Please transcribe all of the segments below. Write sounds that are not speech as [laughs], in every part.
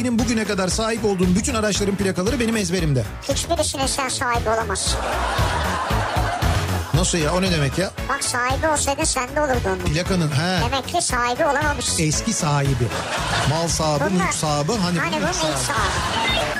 Benim bugüne kadar sahip olduğum bütün araçların plakaları benim ezberimde. Hiçbirisine sen sahibi olamazsın. Nasıl ya o ne demek ya? Bak sahibi olsaydı sende olurdu onun. Plakanın he. Demek ki sahibi olamamışsın. Eski sahibi. Mal sahibi, Bunlar- mülk sahibi. Hani, Hani bunun ilk sahibi. sahibi.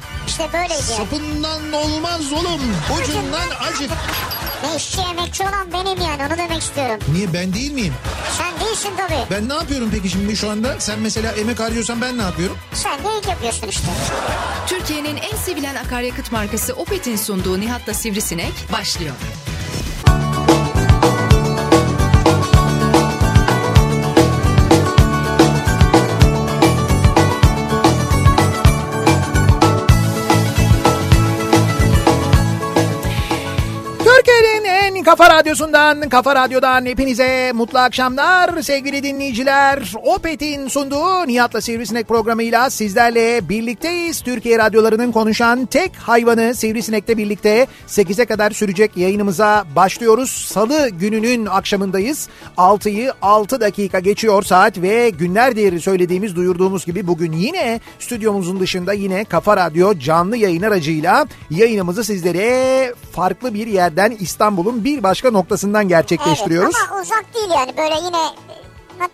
İşte böyleydi. Sapından olmaz oğlum. Ucundan acık. Ne işçi emekçi olan benim yani onu demek istiyorum. Niye ben değil miyim? Sen değilsin tabii. Ben ne yapıyorum peki şimdi şu anda? Sen mesela emek harcıyorsan ben ne yapıyorum? Sen de ilk yapıyorsun işte. Türkiye'nin en sevilen akaryakıt markası Opet'in sunduğu Nihat'la Sivrisinek başlıyor. Kafa radyosundan, kafa radyodan hepinize mutlu akşamlar sevgili dinleyiciler. Opet'in sunduğu Nihat'la Sivrisinek programıyla sizlerle birlikteyiz. Türkiye radyolarının konuşan tek hayvanı Sivrisinek'le birlikte 8'e kadar sürecek yayınımıza başlıyoruz. Salı gününün akşamındayız. 6'yı 6 dakika geçiyor saat ve günlerdir söylediğimiz, duyurduğumuz gibi bugün yine stüdyomuzun dışında yine Kafa Radyo canlı yayın aracıyla yayınımızı sizlere farklı bir yerden İstanbul'un bir başka noktasından gerçekleştiriyoruz. Evet ama uzak değil yani böyle yine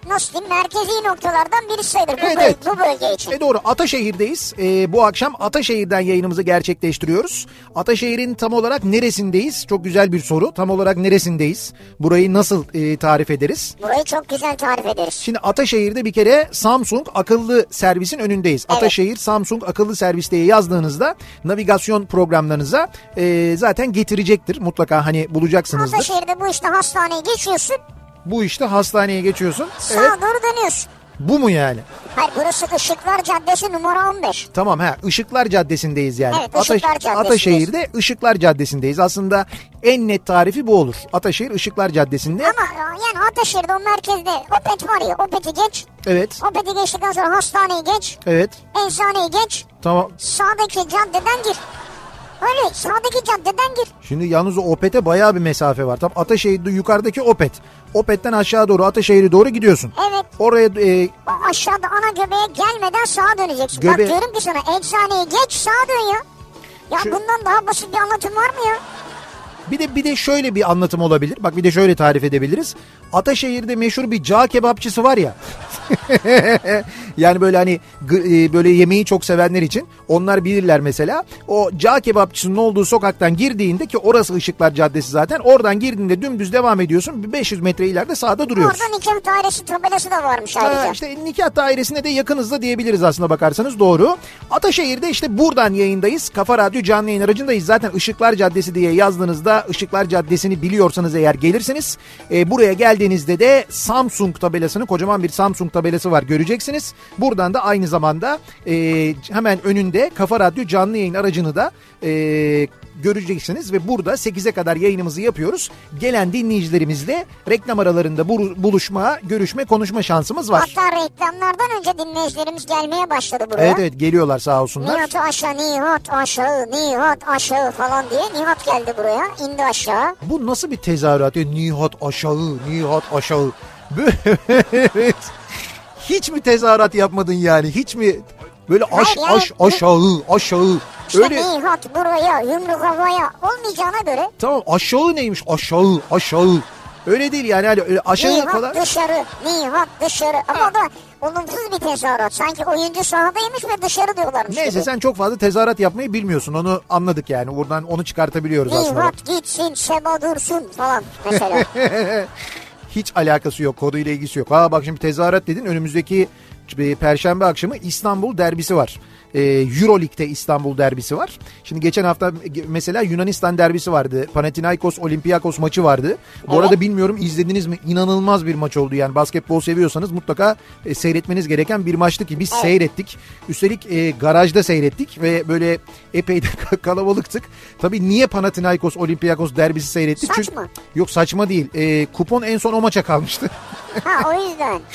nasıl diyeyim merkezi noktalardan biri sayılır bu, Evet, böl- evet. bu bölge için. E doğru Ataşehir'deyiz. E, bu akşam Ataşehir'den yayınımızı gerçekleştiriyoruz. Ataşehir'in tam olarak neresindeyiz? Çok güzel bir soru. Tam olarak neresindeyiz? Burayı nasıl e, tarif ederiz? Burayı çok güzel tarif ederiz. Şimdi Ataşehir'de bir kere Samsung akıllı servisin önündeyiz. Evet. Ataşehir Samsung akıllı servis diye yazdığınızda navigasyon programlarınıza e, zaten getirecektir. Mutlaka hani bulacaksınızdır. Ataşehir'de bu işte hastaneye geçiyorsun Bu işte hastaneye geçiyorsun. sağa Evet. doğru dönüyorsun. Bu mu yani? Hayır burası Işıklar Caddesi numara 15. Tamam ha Işıklar Caddesi'ndeyiz yani. Evet, Işıklar Caddesi'ndeyiz. Ataşehir'de Işıklar Caddesi'ndeyiz. Aslında en net tarifi bu olur. Ataşehir Işıklar Caddesi'nde. Ama yani Ataşehir'de o merkezde Opet var ya Opet'i geç. Evet. Opet'i geçtikten sonra hastaneyi geç. Evet. Eczaneyi geç. Tamam. Sağdaki caddeden gir. Öyle sağdaki caddeden gir. Şimdi yalnız o Opet'e bayağı bir mesafe var. Tam Ataşehir'de yukarıdaki Opet. Opet'ten aşağı doğru Ataşehir'e doğru gidiyorsun. Evet. Oraya e, O aşağıda ana göbeğe gelmeden sağa döneceksin. Bak Göbe- diyorum ki sana eczaneyi geç sağa dön ya. Ya Şu- bundan daha basit bir anlatım var mı ya? Bir de bir de şöyle bir anlatım olabilir. Bak bir de şöyle tarif edebiliriz. Ataşehir'de meşhur bir cağ kebapçısı var ya. [laughs] yani böyle hani e, böyle yemeği çok sevenler için onlar bilirler mesela. O cağ kebapçısının olduğu sokaktan girdiğinde ki orası Işıklar Caddesi zaten. Oradan girdiğinde dümdüz devam ediyorsun. Bir 500 metre ileride sağda duruyoruz. Orada nikah dairesi tabelası da varmış ayrıca. Ha, işte nikah dairesine de yakınız da diyebiliriz aslında bakarsanız doğru. Ataşehir'de işte buradan yayındayız. Kafa Radyo canlı yayın aracındayız. Zaten Işıklar Caddesi diye yazdığınızda Işıklar Caddesi'ni biliyorsanız eğer gelirsiniz. E, buraya geldiğinizde de Samsung tabelasını kocaman bir Samsung tabelası var göreceksiniz. Buradan da aynı zamanda e, hemen önünde Kafa Radyo canlı yayın aracını da e, göreceksiniz ve burada 8'e kadar yayınımızı yapıyoruz. Gelen dinleyicilerimizle reklam aralarında buru- buluşma, görüşme, konuşma şansımız var. Hatta reklamlardan önce dinleyicilerimiz gelmeye başladı buraya. Evet evet geliyorlar sağ olsunlar. Nihat aşağı, Nihat aşağı, Nihat aşağı falan diye Nihat geldi buraya, indi aşağı. Bu nasıl bir tezahürat? ya? Nihat aşağı, Nihat aşağı. [laughs] Evet. Hiç mi tezahürat yapmadın yani? Hiç mi böyle aş Hayır, aş aşağı aşağı İşte öyle Nihat buraya, yumruk havaya olmayacağına göre tamam aşağı neymiş aşağı aşağı öyle değil yani hani öyle aşağı Nihat falan dışarı, Nihat dışarı. Ama o da olumsuz bir tezahürat. Sanki oyuncu sahadaymış ve dışarı diyorlarmış Neyse gibi. sen çok fazla tezahürat yapmayı bilmiyorsun onu anladık yani buradan onu çıkartabiliyoruz aslında. Nihat gitsin, Seba dursun falan mesela. [laughs] Hiç alakası yok konuyla ilgisi yok. Ha bak şimdi tezahürat dedin önümüzdeki Perşembe akşamı İstanbul derbisi var. E, Euro Lig'de İstanbul derbisi var. Şimdi geçen hafta mesela Yunanistan derbisi vardı. Panathinaikos Olympiakos maçı vardı. Bu Evet. arada bilmiyorum izlediniz mi? İnanılmaz bir maç oldu yani. Basketbol seviyorsanız mutlaka e, seyretmeniz gereken bir maçtı ki biz seyrettik. Üstelik e, garajda seyrettik ve böyle epey de [laughs] kalabalıktık. Tabii niye Panathinaikos Olympiakos derbisi seyrettik? Saç Çünkü-? Yok saçma değil. E, kupon en son o maça kalmıştı. Ha o yüzden. [laughs]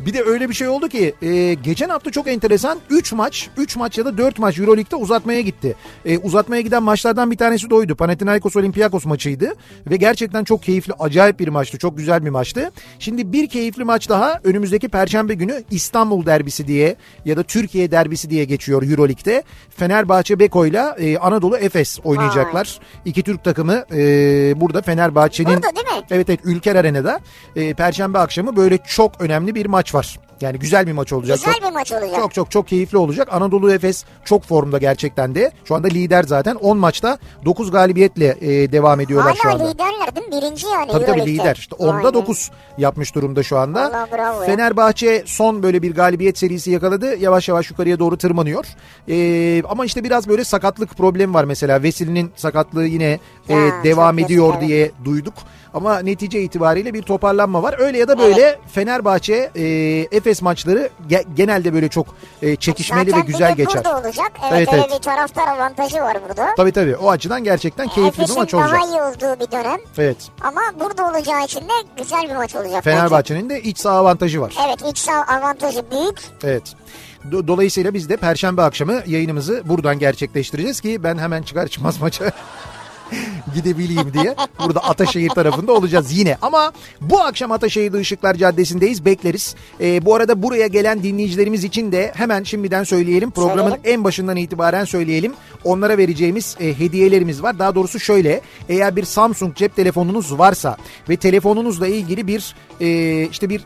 Bir de öyle bir şey oldu ki e, geçen hafta çok enteresan 3 maç 3 maç ya da 4 maç Euroleague'de uzatmaya gitti. E, uzatmaya giden maçlardan bir tanesi de oydu. Panathinaikos Olympiakos maçıydı ve gerçekten çok keyifli acayip bir maçtı. Çok güzel bir maçtı. Şimdi bir keyifli maç daha önümüzdeki perşembe günü İstanbul derbisi diye ya da Türkiye derbisi diye geçiyor Euroleague'de. Fenerbahçe Beko'yla e, Anadolu Efes oynayacaklar. İki Türk takımı e, burada Fenerbahçe'nin Burada değil mi? Evet evet Ülker Arena'da e, Perşembe akşamı böyle çok önemli bir maç var. Yani güzel bir maç olacak. Güzel çok, bir maç olacak. Çok çok çok keyifli olacak. Anadolu Efes çok formda gerçekten de. Şu anda lider zaten. 10 maçta 9 galibiyetle e, devam ediyorlar şu Hala anda. liderler değil mi? Birinci yani. Tabii tabii lider. İşte 10'da Aynen. 9 yapmış durumda şu anda. Vallahi bravo. Fenerbahçe son böyle bir galibiyet serisi yakaladı. Yavaş yavaş yukarıya doğru tırmanıyor. Ee, ama işte biraz böyle sakatlık problemi var mesela. Vesili'nin sakatlığı yine e, Ya, devam çok ediyor diye duyduk. Ama netice itibariyle bir toparlanma var. Öyle ya da böyle Fenerbahçe e, Efes maçları ge- genelde böyle çok e, çekişmeli Zaten ve güzel bir geçer. olacak. Evet, Evet, evet. bir taraftar avantajı var burada. Tabii tabii o açıdan gerçekten keyifli bir Efes'in maç olacak. daha iyi olduğu bir dönem. Evet. Ama burada olacağı için de güzel bir maç olacak. Fenerbahçe'nin de iç saha avantajı var. Evet iç saha avantajı büyük. Evet. Do- Dolayısıyla biz de Perşembe akşamı yayınımızı buradan gerçekleştireceğiz ki ben hemen çıkar çıkmaz maça [laughs] gidebileyim diye. Burada Ataşehir tarafında olacağız yine. Ama bu akşam Ataşehir'de Işıklar Caddesi'ndeyiz. Bekleriz. Ee, bu arada buraya gelen dinleyicilerimiz için de hemen şimdiden söyleyelim. Programın Söyleyelim. en başından itibaren söyleyelim. Onlara vereceğimiz e, hediyelerimiz var. Daha doğrusu şöyle. Eğer bir Samsung cep telefonunuz varsa ve telefonunuzla ilgili bir e, işte bir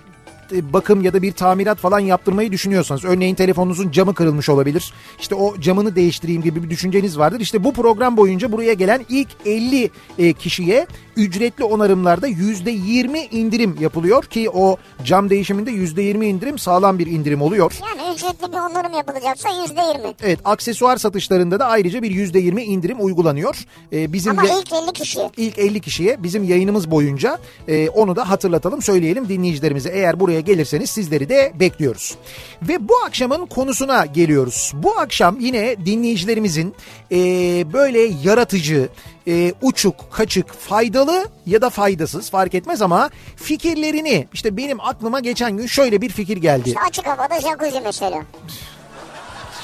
bakım ya da bir tamirat falan yaptırmayı düşünüyorsanız örneğin telefonunuzun camı kırılmış olabilir. İşte o camını değiştireyim gibi bir düşünceniz vardır. İşte bu program boyunca buraya gelen ilk 50 e, kişiye ücretli onarımlarda %20 indirim yapılıyor ki o cam değişiminde %20 indirim sağlam bir indirim oluyor. Yani ücretli bir onarım yapılacaksa yüzde yirmi. Evet aksesuar satışlarında da ayrıca bir %20 indirim uygulanıyor. E, bizim Ama ilk 50 kişi. ilk 50 kişiye bizim yayınımız boyunca e, onu da hatırlatalım söyleyelim dinleyicilerimize. Eğer buraya gelirseniz sizleri de bekliyoruz. Ve bu akşamın konusuna geliyoruz. Bu akşam yine dinleyicilerimizin e, böyle yaratıcı, e, uçuk, kaçık, faydalı ya da faydasız fark etmez ama fikirlerini işte benim aklıma geçen gün şöyle bir fikir geldi. İşte açık havada jacuzzi mesela.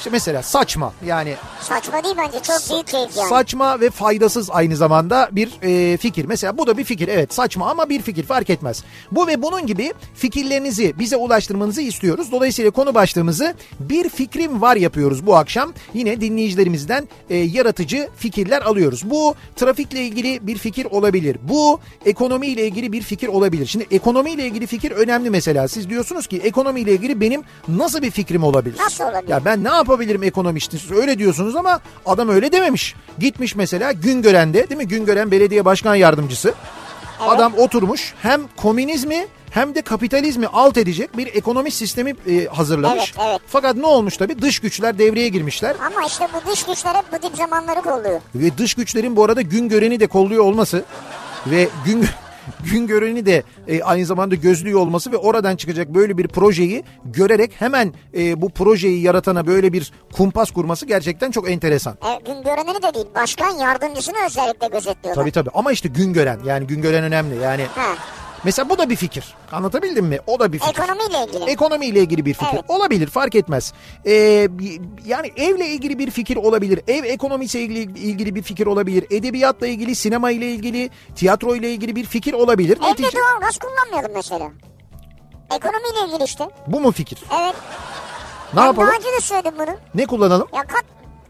İşte mesela saçma yani Saçma değil bence çok büyük keyif yani. Saçma ve faydasız aynı zamanda bir e, fikir. Mesela bu da bir fikir. Evet saçma ama bir fikir fark etmez. Bu ve bunun gibi fikirlerinizi bize ulaştırmanızı istiyoruz. Dolayısıyla konu başlığımızı bir fikrim var yapıyoruz bu akşam. Yine dinleyicilerimizden e, yaratıcı fikirler alıyoruz. Bu trafikle ilgili bir fikir olabilir. Bu ekonomiyle ilgili bir fikir olabilir. Şimdi ekonomiyle ilgili fikir önemli mesela. Siz diyorsunuz ki ekonomiyle ilgili benim nasıl bir fikrim olabilir? Nasıl olabilir? Ya ben ne yapabilirim ekonomistin? Siz öyle diyorsunuz ama adam öyle dememiş. Gitmiş mesela Güngören'de değil mi? Güngören Belediye Başkan Yardımcısı. Adam oturmuş hem komünizmi hem de kapitalizmi alt edecek bir ekonomi sistemi e, hazırlamış. Evet, evet. Fakat ne olmuş tabii? Dış güçler devreye girmişler. Ama işte bu dış güçler hep bu tip zamanları kolluyor. Ve dış güçlerin bu arada Güngören'i de kolluyor olması ve gün Güngören'i de e, aynı zamanda gözlüyor olması ve oradan çıkacak böyle bir projeyi görerek hemen e, bu projeyi yaratana böyle bir kumpas kurması gerçekten çok enteresan. E, gün göreneni de değil başkan yardımcısını özellikle gözetliyorlar. Tabii tabii ama işte Güngören yani Güngören önemli yani. Ha, Mesela bu da bir fikir. Anlatabildim mi? O da bir fikir. ekonomiyle ilgili. Ekonomiyle ilgili bir fikir. Evet. Olabilir fark etmez. Ee, yani evle ilgili bir fikir olabilir. Ev ekonomisiyle ilgili, ilgili bir fikir olabilir. Edebiyatla ilgili, sinema ile ilgili, tiyatro ile ilgili bir fikir olabilir. Evde Netice- doğalgaz kullanmayalım mesela. Ekonomiyle ilgili işte. Bu mu fikir? Evet. Ne ben yapalım? daha önce de söyledim bunu. Ne kullanalım? Ya kat,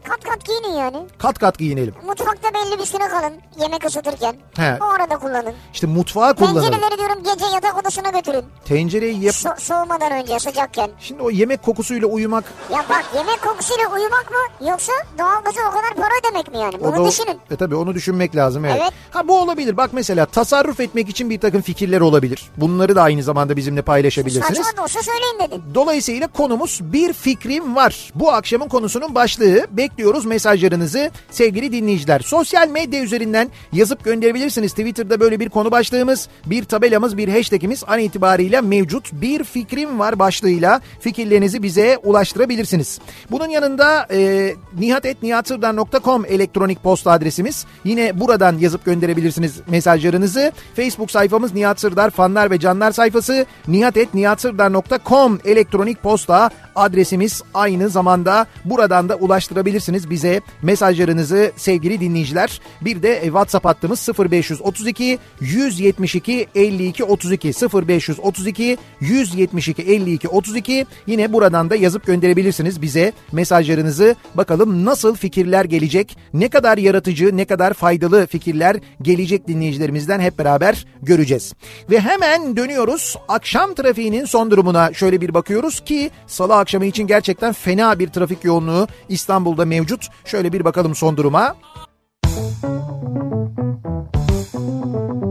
kat kat giyinin yani. Kat kat giyinelim. Mutfakta belli bir süre kalın yemek ısıtırken. He. O arada kullanın. İşte mutfağı kullanalım. Tencereleri diyorum gece yatak odasına götürün. Tencereyi yap... So- soğumadan önce sıcakken. Şimdi o yemek kokusuyla uyumak Ya bak yemek kokusuyla uyumak mı yoksa doğalgaza o kadar para ödemek mi yani? O Bunu da- düşünün. E tabii onu düşünmek lazım evet. Evet. Ha bu olabilir. Bak mesela tasarruf etmek için bir takım fikirler olabilir. Bunları da aynı zamanda bizimle paylaşabilirsiniz. Saçma da olsa söyleyin dedim. Dolayısıyla konumuz bir fikrim var. Bu akşamın konusunun başlığı. Bekliyoruz mesajlarınızı sevgili dinleyiciler. Sosyal medya üzerinden yazıp gönderebilirsiniz. Twitter'da böyle bir konu başlığımız, bir tabelamız, bir hashtagimiz an itibariyle mevcut. Bir fikrim var başlığıyla fikirlerinizi bize ulaştırabilirsiniz. Bunun yanında e, nihatetnihatsırdar.com elektronik posta adresimiz. Yine buradan yazıp gönderebilirsiniz mesajlarınızı. Facebook sayfamız Nihat Sırdar fanlar ve canlar sayfası. nihatetnihatsırdar.com elektronik posta adresimiz aynı zamanda buradan da ulaştırabilirsiniz bize mesajlarınızı sevgili dinleyiciler. Bir de WhatsApp hattımız 0532 172 52 32 0532 172 52 32 yine buradan da yazıp gönderebilirsiniz bize mesajlarınızı. Bakalım nasıl fikirler gelecek, ne kadar yaratıcı, ne kadar faydalı fikirler gelecek dinleyicilerimizden hep beraber göreceğiz. Ve hemen dönüyoruz akşam trafiğinin son durumuna şöyle bir bakıyoruz ki salı akşamı için gerçekten fena bir trafik yoğunluğu İstanbul'da mevcut. Şöyle bir bakalım son duruma. Kafa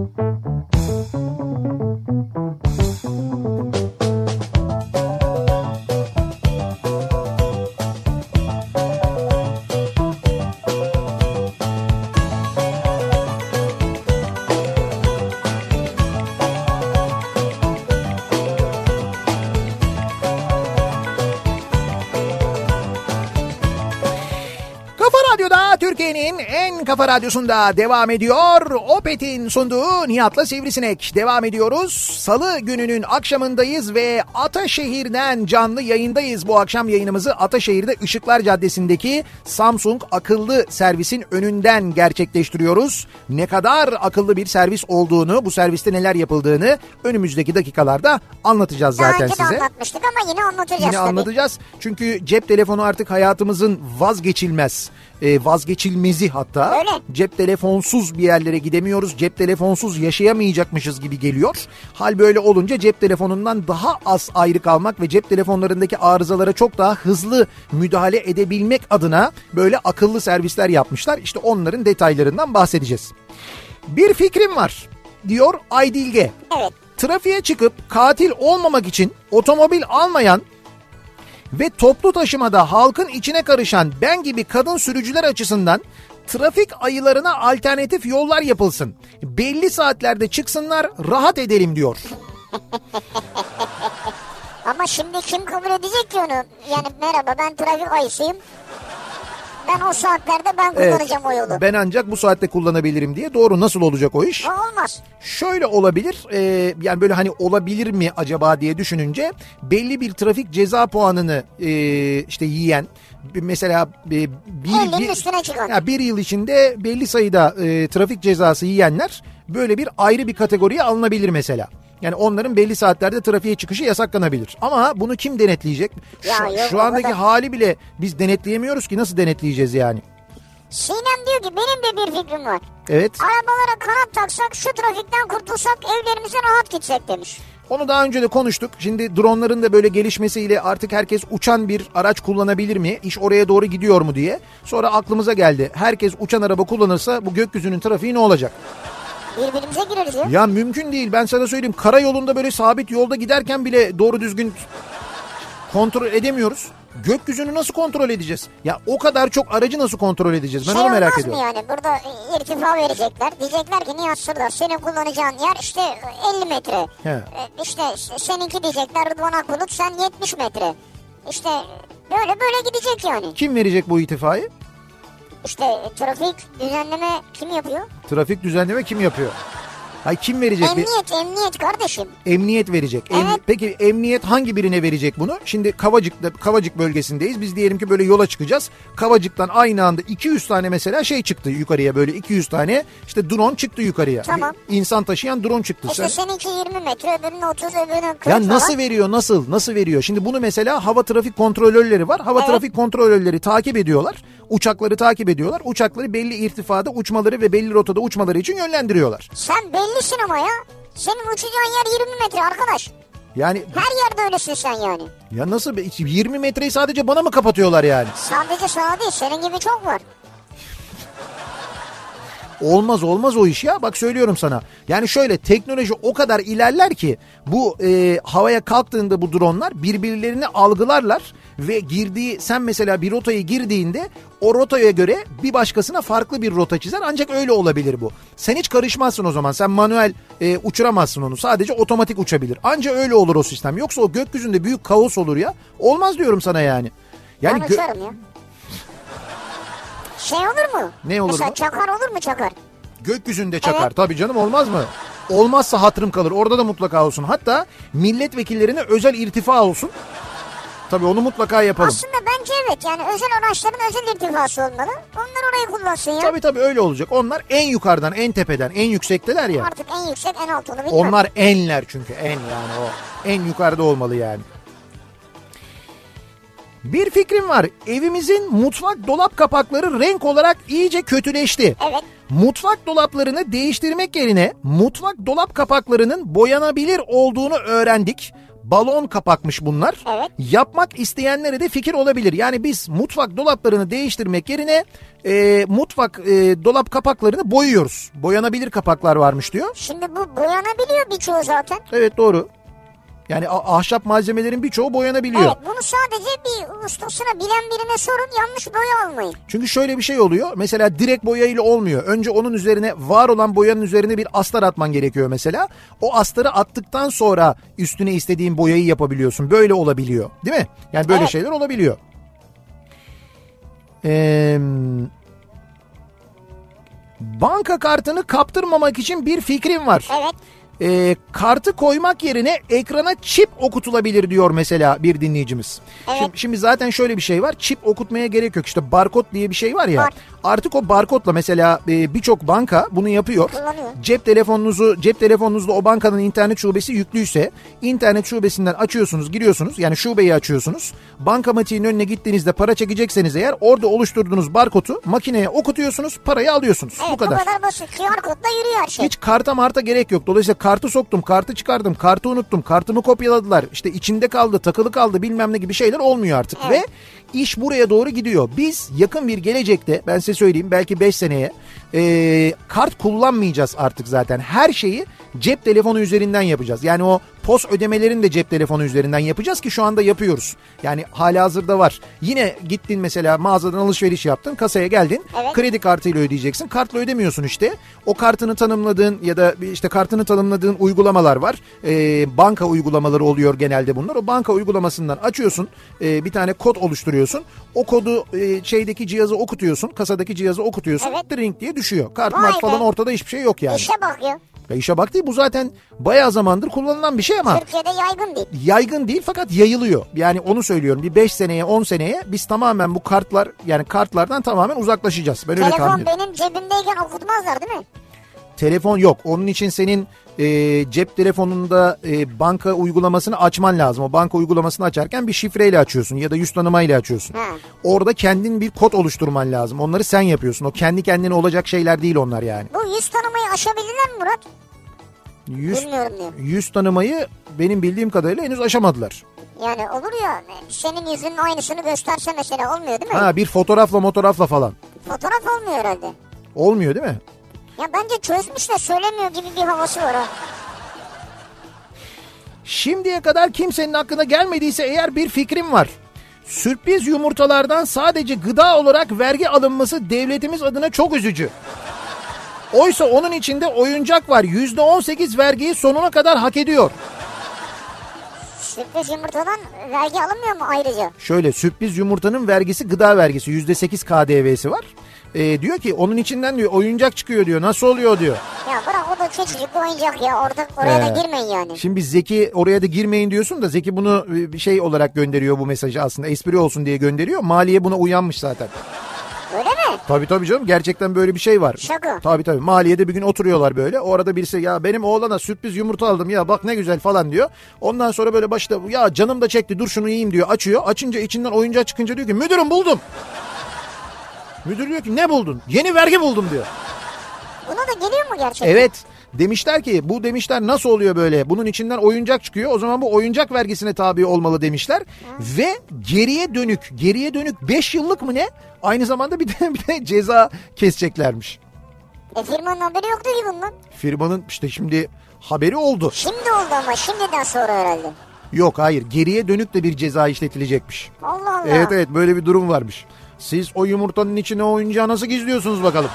Kafa radyosunda devam ediyor. Opet'in sunduğu Nihat'la Sivrisinek. Devam ediyoruz. Salı gününün akşamındayız ve Ataşehir'den canlı yayındayız. Bu akşam yayınımızı Ataşehir'de Işıklar Caddesi'ndeki Samsung akıllı servisin önünden gerçekleştiriyoruz. Ne kadar akıllı bir servis olduğunu, bu serviste neler yapıldığını önümüzdeki dakikalarda anlatacağız Daha zaten önce de size. anlatmıştık ama yine anlatacağız Yine tabii. anlatacağız. Çünkü cep telefonu artık hayatımızın vazgeçilmez, e, vazgeçilmezi hatta. Öyle. Cep telefonsuz bir yerlere gidemiyoruz. Cep telefonsuz yaşayamayacakmışız gibi geliyor. Hal böyle olunca cep telefonundan daha az ayrı kalmak ve cep telefonlarındaki arızalara çok daha hızlı müdahale edebilmek adına böyle akıllı servisler yapmışlar. İşte onların detaylarından bahsedeceğiz. Bir fikrim var diyor Aydilge. Evet. Trafiğe çıkıp katil olmamak için otomobil almayan ve toplu taşımada halkın içine karışan ben gibi kadın sürücüler açısından trafik ayılarına alternatif yollar yapılsın. Belli saatlerde çıksınlar rahat edelim diyor. [laughs] Ama şimdi kim kabul edecek ki onu? Yani merhaba ben trafik ayısıyım. Ben o saatlerde ben kullanacağım o yolu. Ben ancak bu saatte kullanabilirim diye. Doğru nasıl olacak o iş? Olmaz. Şöyle olabilir e, yani böyle hani olabilir mi acaba diye düşününce belli bir trafik ceza puanını e, işte yiyen mesela e, bir, bir, üstüne çıkan. ya bir yıl içinde belli sayıda e, trafik cezası yiyenler böyle bir ayrı bir kategoriye alınabilir mesela. Yani onların belli saatlerde trafiğe çıkışı yasaklanabilir. Ama bunu kim denetleyecek? Şu, Ya yok, şu andaki kadar- hali bile biz denetleyemiyoruz ki nasıl denetleyeceğiz yani? Sinem diyor ki benim de bir fikrim var. Evet. Arabalara kanat taksak şu trafikten kurtulsak evlerimize rahat gitsek demiş. Onu daha önce de konuştuk. Şimdi dronların da böyle gelişmesiyle artık herkes uçan bir araç kullanabilir mi? İş oraya doğru gidiyor mu diye. Sonra aklımıza geldi. Herkes uçan araba kullanırsa bu gökyüzünün trafiği ne olacak? Birbirimize gireriz ya. Ya mümkün değil. Ben sana söyleyeyim. Karayolunda böyle sabit yolda giderken bile doğru düzgün kontrol edemiyoruz. Gökyüzünü nasıl kontrol edeceğiz? Ya o kadar çok aracı nasıl kontrol edeceğiz? Ben şey onu merak olmaz ediyorum. mı yani burada irtifa verecekler. Diyecekler ki Nihat Sırdar senin kullanacağın yer işte 50 metre. He. E, İşte seninki diyecekler Rıdvan Akbulut sen 70 metre. İşte böyle böyle gidecek yani. Kim verecek bu itifayı? İşte trafik düzenleme kim yapıyor? Trafik düzenleme kim yapıyor? Hay kim verecek? Emniyet, emniyet kardeşim. Emniyet verecek. Em- Evet. Peki emniyet hangi birine verecek bunu? Şimdi Kavacık'ta Kavacık bölgesindeyiz. Biz diyelim ki böyle yola çıkacağız. Kavacık'tan aynı anda 200 tane mesela şey çıktı yukarıya böyle 200 tane işte drone çıktı yukarıya. Tamam. İnsan taşıyan drone çıktı. İşte Sen- seninki 20 metre, öbürünün 30, öbürünün 40 ya nasıl falan. veriyor nasıl nasıl veriyor? Şimdi bunu mesela hava trafik kontrolörleri var. Hava Evet. trafik kontrolörleri takip ediyorlar. Uçakları takip ediyorlar. Uçakları belli irtifada uçmaları ve belli rotada uçmaları için yönlendiriyorlar. Sen bellisin ama ya. Senin uçacağın yer 20 metre arkadaş. Yani Her yerde öylesin sen yani. ya nasıl be- 20 metreyi sadece bana mı kapatıyorlar yani? Sadece sana değil, senin gibi çok var. Olmaz olmaz o iş ya bak söylüyorum sana. Yani şöyle teknoloji o kadar ilerler ki bu e, havaya kalktığında bu dronlar birbirlerini algılarlar ve girdiği sen mesela bir rotayı girdiğinde o rotaya göre bir başkasına farklı bir rota çizer ancak öyle olabilir bu. Sen hiç karışmazsın o zaman sen manuel e, uçuramazsın onu sadece otomatik uçabilir. Anca öyle olur o sistem yoksa o gökyüzünde büyük kaos olur ya olmaz diyorum sana yani. Yani ben uçarım ya. Şey olur mu? Ne olur Mesela mu? çakar olur mu çakar? Gökyüzünde çakar. Evet. Tabii canım olmaz mı? Olmazsa hatırım kalır. Orada da mutlaka olsun. Hatta milletvekillerine özel irtifa olsun. Tabii onu mutlaka yapalım. Aslında bence evet yani özel araçların özel irtifası olmalı. Onlar orayı kullansın ya. Tabii tabii öyle olacak. Onlar en yukarıdan, en tepeden, en yüksekteler ya. Artık en yüksek en alt onu bilmem. Onlar enler çünkü en yani o. En yukarıda olmalı yani. Bir fikrim var. Evimizin mutfak dolap kapakları renk olarak iyice kötüleşti. Evet. Mutfak dolaplarını değiştirmek yerine mutfak dolap kapaklarının boyanabilir olduğunu öğrendik. Balon kapakmış bunlar. Evet. Yapmak isteyenlere de fikir olabilir. Yani biz mutfak dolaplarını değiştirmek yerine e, mutfak e, dolap kapaklarını boyuyoruz. Boyanabilir kapaklar varmış diyor. Şimdi bu boyanabiliyor birçoğu zaten. Evet doğru. Yani ahşap malzemelerin birçoğu boyanabiliyor. Evet bunu sadece bir ustasına bilen birine sorun yanlış boya almayın. Çünkü şöyle bir şey oluyor. Mesela direkt boyayla olmuyor. Önce onun üzerine var olan boyanın üzerine bir astar atman gerekiyor mesela. O astarı attıktan sonra üstüne istediğin boyayı yapabiliyorsun. Böyle olabiliyor. Değil mi? Yani böyle Evet. şeyler olabiliyor. Ee, banka kartını kaptırmamak için bir fikrim var. Evet. Ee, kartı koymak yerine ekrana çip okutulabilir diyor mesela bir dinleyicimiz. Evet. Şimdi, şimdi zaten şöyle bir şey var. Çip okutmaya gerek yok. İşte barkod diye bir şey var ya. Var. Artık o barkodla mesela e, birçok banka bunu yapıyor. Kullanıyor. Cep telefonunuzu cep telefonunuzda o bankanın internet şubesi yüklüyse internet şubesinden açıyorsunuz, giriyorsunuz. Yani şubeyi açıyorsunuz. Bankamatiğin önüne gittiğinizde para çekecekseniz eğer orada oluşturduğunuz barkodu makineye okutuyorsunuz, parayı alıyorsunuz. Evet bu kadar. basit. QR kodla yürüyor her şey. Hiç karta marta gerek yok. Dolayısıyla kartı soktum, kartı çıkardım, kartı unuttum, kartımı kopyaladılar. İşte içinde kaldı, takılı kaldı bilmem ne gibi şeyler olmuyor artık. Evet. Ve iş buraya doğru gidiyor. Biz yakın bir gelecekte ben size söyleyeyim belki 5 seneye e, kart kullanmayacağız artık zaten. Her şeyi cep telefonu üzerinden yapacağız. Yani o pos ödemelerini de cep telefonu üzerinden yapacağız ki şu anda yapıyoruz. Yani hala hazırda var. Yine gittin mesela mağazadan alışveriş yaptın, kasaya geldin. Evet. Kredi kartıyla ödeyeceksin. Kartla ödemiyorsun işte. O kartını tanımladığın ya da işte kartını tanımladığın uygulamalar var. Ee, banka uygulamaları oluyor genelde bunlar. O banka uygulamasından açıyorsun. Ee, bir tane kod oluşturuyorsun. O kodu e, şeydeki cihazı okutuyorsun. Kasadaki cihazı okutuyorsun. Evet. Drink diye düşüyor. Kart mart falan ortada hiçbir şey yok yani. İşe bak ya. Ya işe bak değil bu zaten bayağı zamandır kullanılan bir şey ama Türkiye'de yaygın değil. yaygın değil fakat yayılıyor. Yani onu söylüyorum bir 5 seneye 10 seneye biz tamamen bu kartlar yani kartlardan tamamen uzaklaşacağız. Ben öyle tahmin Telefon ediyorum. benim cebimdeyken okutmazlar değil mi? Telefon yok. Onun için senin e, cep telefonunda e, banka uygulamasını açman lazım. O banka uygulamasını açarken bir şifreyle açıyorsun ya da yüz tanımayla açıyorsun. Ha. Orada kendin bir kod oluşturman lazım. Onları sen yapıyorsun. O kendi kendine olacak şeyler değil onlar yani. Bu yüz tanımayı aşabildiler mi Murat? Yüz, yüz tanımayı benim bildiğim kadarıyla henüz aşamadılar. Yani olur ya senin yüzünün aynısını gösterse mesela olmuyor değil mi? Ha bir fotoğrafla fotoğrafla falan. Fotoğraf olmuyor herhalde. Olmuyor değil mi? Ya bence çözmüş de söylemiyor gibi bir havası var ha. Şimdiye kadar kimsenin aklına gelmediyse eğer bir fikrim var. Sürpriz yumurtalardan sadece gıda olarak vergi alınması devletimiz adına çok üzücü. Oysa onun içinde oyuncak var. %18 vergiyi sonuna kadar hak ediyor. Sürpriz yumurtadan vergi alınmıyor mu ayrıca? Şöyle sürpriz yumurtanın vergisi gıda vergisi %8 KDV'si var. E, diyor ki onun içinden diyor oyuncak çıkıyor diyor. Nasıl oluyor diyor. Ya bırak o da bir oyuncak ya. Orada oraya He. da girmeyin yani. Şimdi Zeki oraya da girmeyin diyorsun da Zeki bunu e, bir şey olarak gönderiyor bu mesajı aslında. Espri olsun diye gönderiyor. Maliye buna uyanmış zaten. Öyle mi? Tabii tabii canım gerçekten böyle bir şey var. Şaka. Tabii tabii maliyede bir gün oturuyorlar böyle. O arada birisi ya benim oğlana sürpriz yumurta aldım ya bak ne güzel falan diyor. Ondan sonra böyle başta ya canım da çekti dur şunu yiyeyim diyor. Açıyor açınca içinden oyuncağı çıkınca diyor ki müdürüm buldum. Müdür diyor ki ne buldun? Yeni vergi buldum diyor. Buna da geliyor mu gerçekten? Evet demişler ki bu demişler nasıl oluyor böyle bunun içinden oyuncak çıkıyor o zaman bu oyuncak vergisine tabi olmalı demişler ve geriye dönük geriye dönük 5 yıllık mı ne aynı zamanda bir de, [laughs] bir de ceza keseceklermiş. E firmanın haberi yoktu ki bundan. Firmanın işte şimdi haberi oldu. Şimdi oldu ama şimdiden sonra herhalde. Yok hayır geriye dönük de bir ceza işletilecekmiş. Allah Allah. Evet evet böyle bir durum varmış. Siz o yumurtanın içine oyuncağı nasıl gizliyorsunuz bakalım?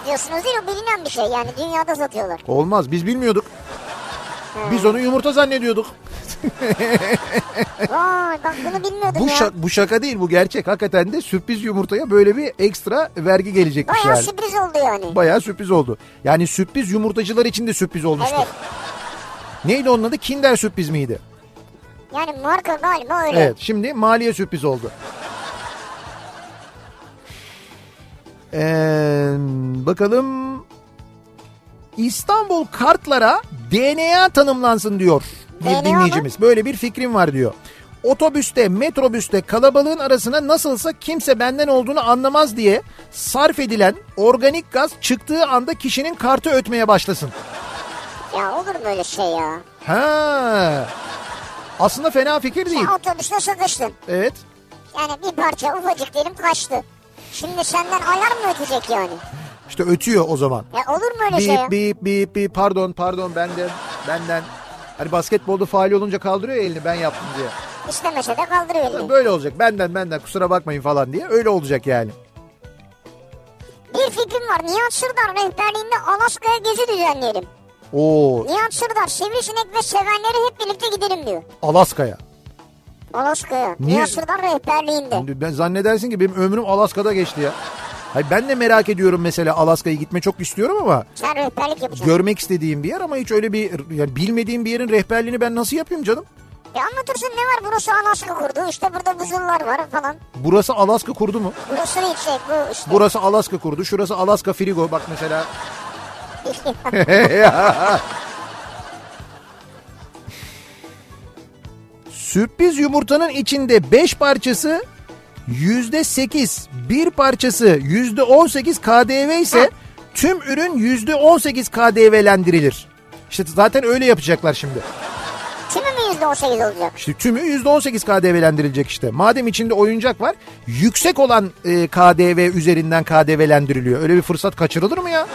İzliyorsunuz değil o bilinen bir şey yani dünyada satıyorlar. Olmaz biz bilmiyorduk. Biz onu yumurta zannediyorduk. [laughs] Vay bak bunu bilmiyordum Bu, ya. şa- bu şaka değil bu gerçek. Hakikaten de sürpriz yumurtaya böyle bir ekstra vergi gelecekmiş Bayağı yani. sürpriz oldu yani. Bayağı sürpriz oldu. Yani sürpriz yumurtacılar için de sürpriz olmuştu. Evet. Neydi onun adı? Kinder sürpriz miydi? Yani marka galiba öyle. Evet şimdi maliye sürpriz oldu. Ee, bakalım İstanbul kartlara DNA tanımlansın diyor bir dinleyicimiz. Böyle bir fikrim var diyor. Otobüste, metrobüste kalabalığın arasına nasılsa kimse benden olduğunu anlamaz diye sarf edilen organik gaz çıktığı anda kişinin kartı ötmeye başlasın. Ya olur mu öyle şey ya? Ha. Aslında fena fikir değil. Sen otobüste sıkıştın. Evet. Yani bir parça ufacık diyelim kaçtı. Şimdi senden ayar mı ötecek yani? İşte ötüyor o zaman. Ya olur mu öyle şey ya? Bip bip bip bip pardon pardon benden benden. Hani basketbolda faal olunca kaldırıyor ya elini ben yaptım diye. İstemese de kaldırıyor elini. Böyle olacak benden benden kusura bakmayın falan diye öyle olacak yani. Bir fikrim var. Nihat Sırdar rehberliğinde Alaska'ya gezi düzenleyelim. Oo Nihat Sırdar sivrisinek ve sevenleri hep birlikte gidelim diyor. Alaska'ya. Alaska'ya. Niye? Sırdar rehberliğinde. Ben zannedersin ki benim ömrüm Alaska'da geçti ya. Hayır ben de merak ediyorum mesela Alaska'ya gitme çok istiyorum ama Sen rehberlik yapacaksın. görmek istediğim bir yer ama hiç öyle bir yani bilmediğim bir yerin rehberliğini ben nasıl yapayım canım? E anlatırsın ne var burası Alaska kurdu. İşte burada buzullar var falan. Burası Alaska kurdu mu? Burası ne şey bu işte. Burası Alaska kurdu. Şurası Alaska Frigo. Bak mesela. [laughs] [laughs] Sürpriz yumurtanın içinde 5 parçası yüzde 8, bir parçası yüzde 18 KDV ise tüm ürün yüzde 18 KDV'lendirilir. İşte zaten öyle yapacaklar şimdi. Tümü mü yüzde on sekiz olacak? İşte tümü %18 KDV'lendirilecek işte. Madem içinde oyuncak var yüksek olan e, KDV üzerinden KDV'lendiriliyor. Öyle bir fırsat kaçırılır mı ya?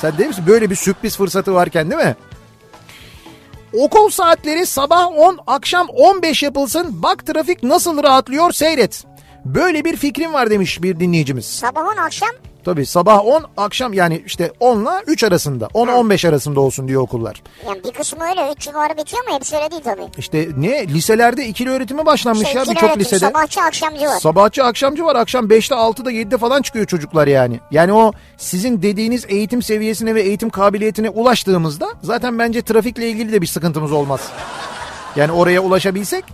Sen değil misin? Böyle bir sürpriz fırsatı varken değil mi? Okul saatleri sabah 10 akşam 15 yapılsın. Bak trafik nasıl rahatlıyor seyret. Böyle bir fikrim var demiş bir dinleyicimiz. Sabah on akşam Tabii sabah 10 akşam yani işte 10 ile 3 arasında 10-15 arasında olsun diyor okullar. yani bir kısmı öyle. Üç civarı bitiyor mu? Hepsi öyle değil tabii. İşte ne liselerde ikili öğretime başlanmış İşte ya ikili birçok öğretim, lisede. Sabahçı akşamcı var. Sabahçı akşamcı var akşam 5'te 6'da 7'de falan çıkıyor çocuklar yani. Yani o sizin dediğiniz eğitim seviyesine ve eğitim kabiliyetine ulaştığımızda zaten bence trafikle ilgili de bir sıkıntımız olmaz. Yani oraya ulaşabilsek.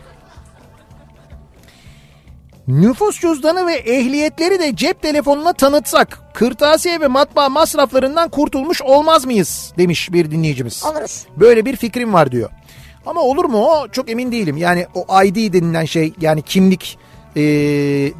Nüfus cüzdanı ve ehliyetleri de cep telefonuna tanıtsak kırtasiye ve matbaa masraflarından kurtulmuş olmaz mıyız demiş bir dinleyicimiz. Oluruz. Böyle bir fikrim var diyor. Ama olur mu o çok emin değilim. Yani o ID denilen şey yani kimlik e,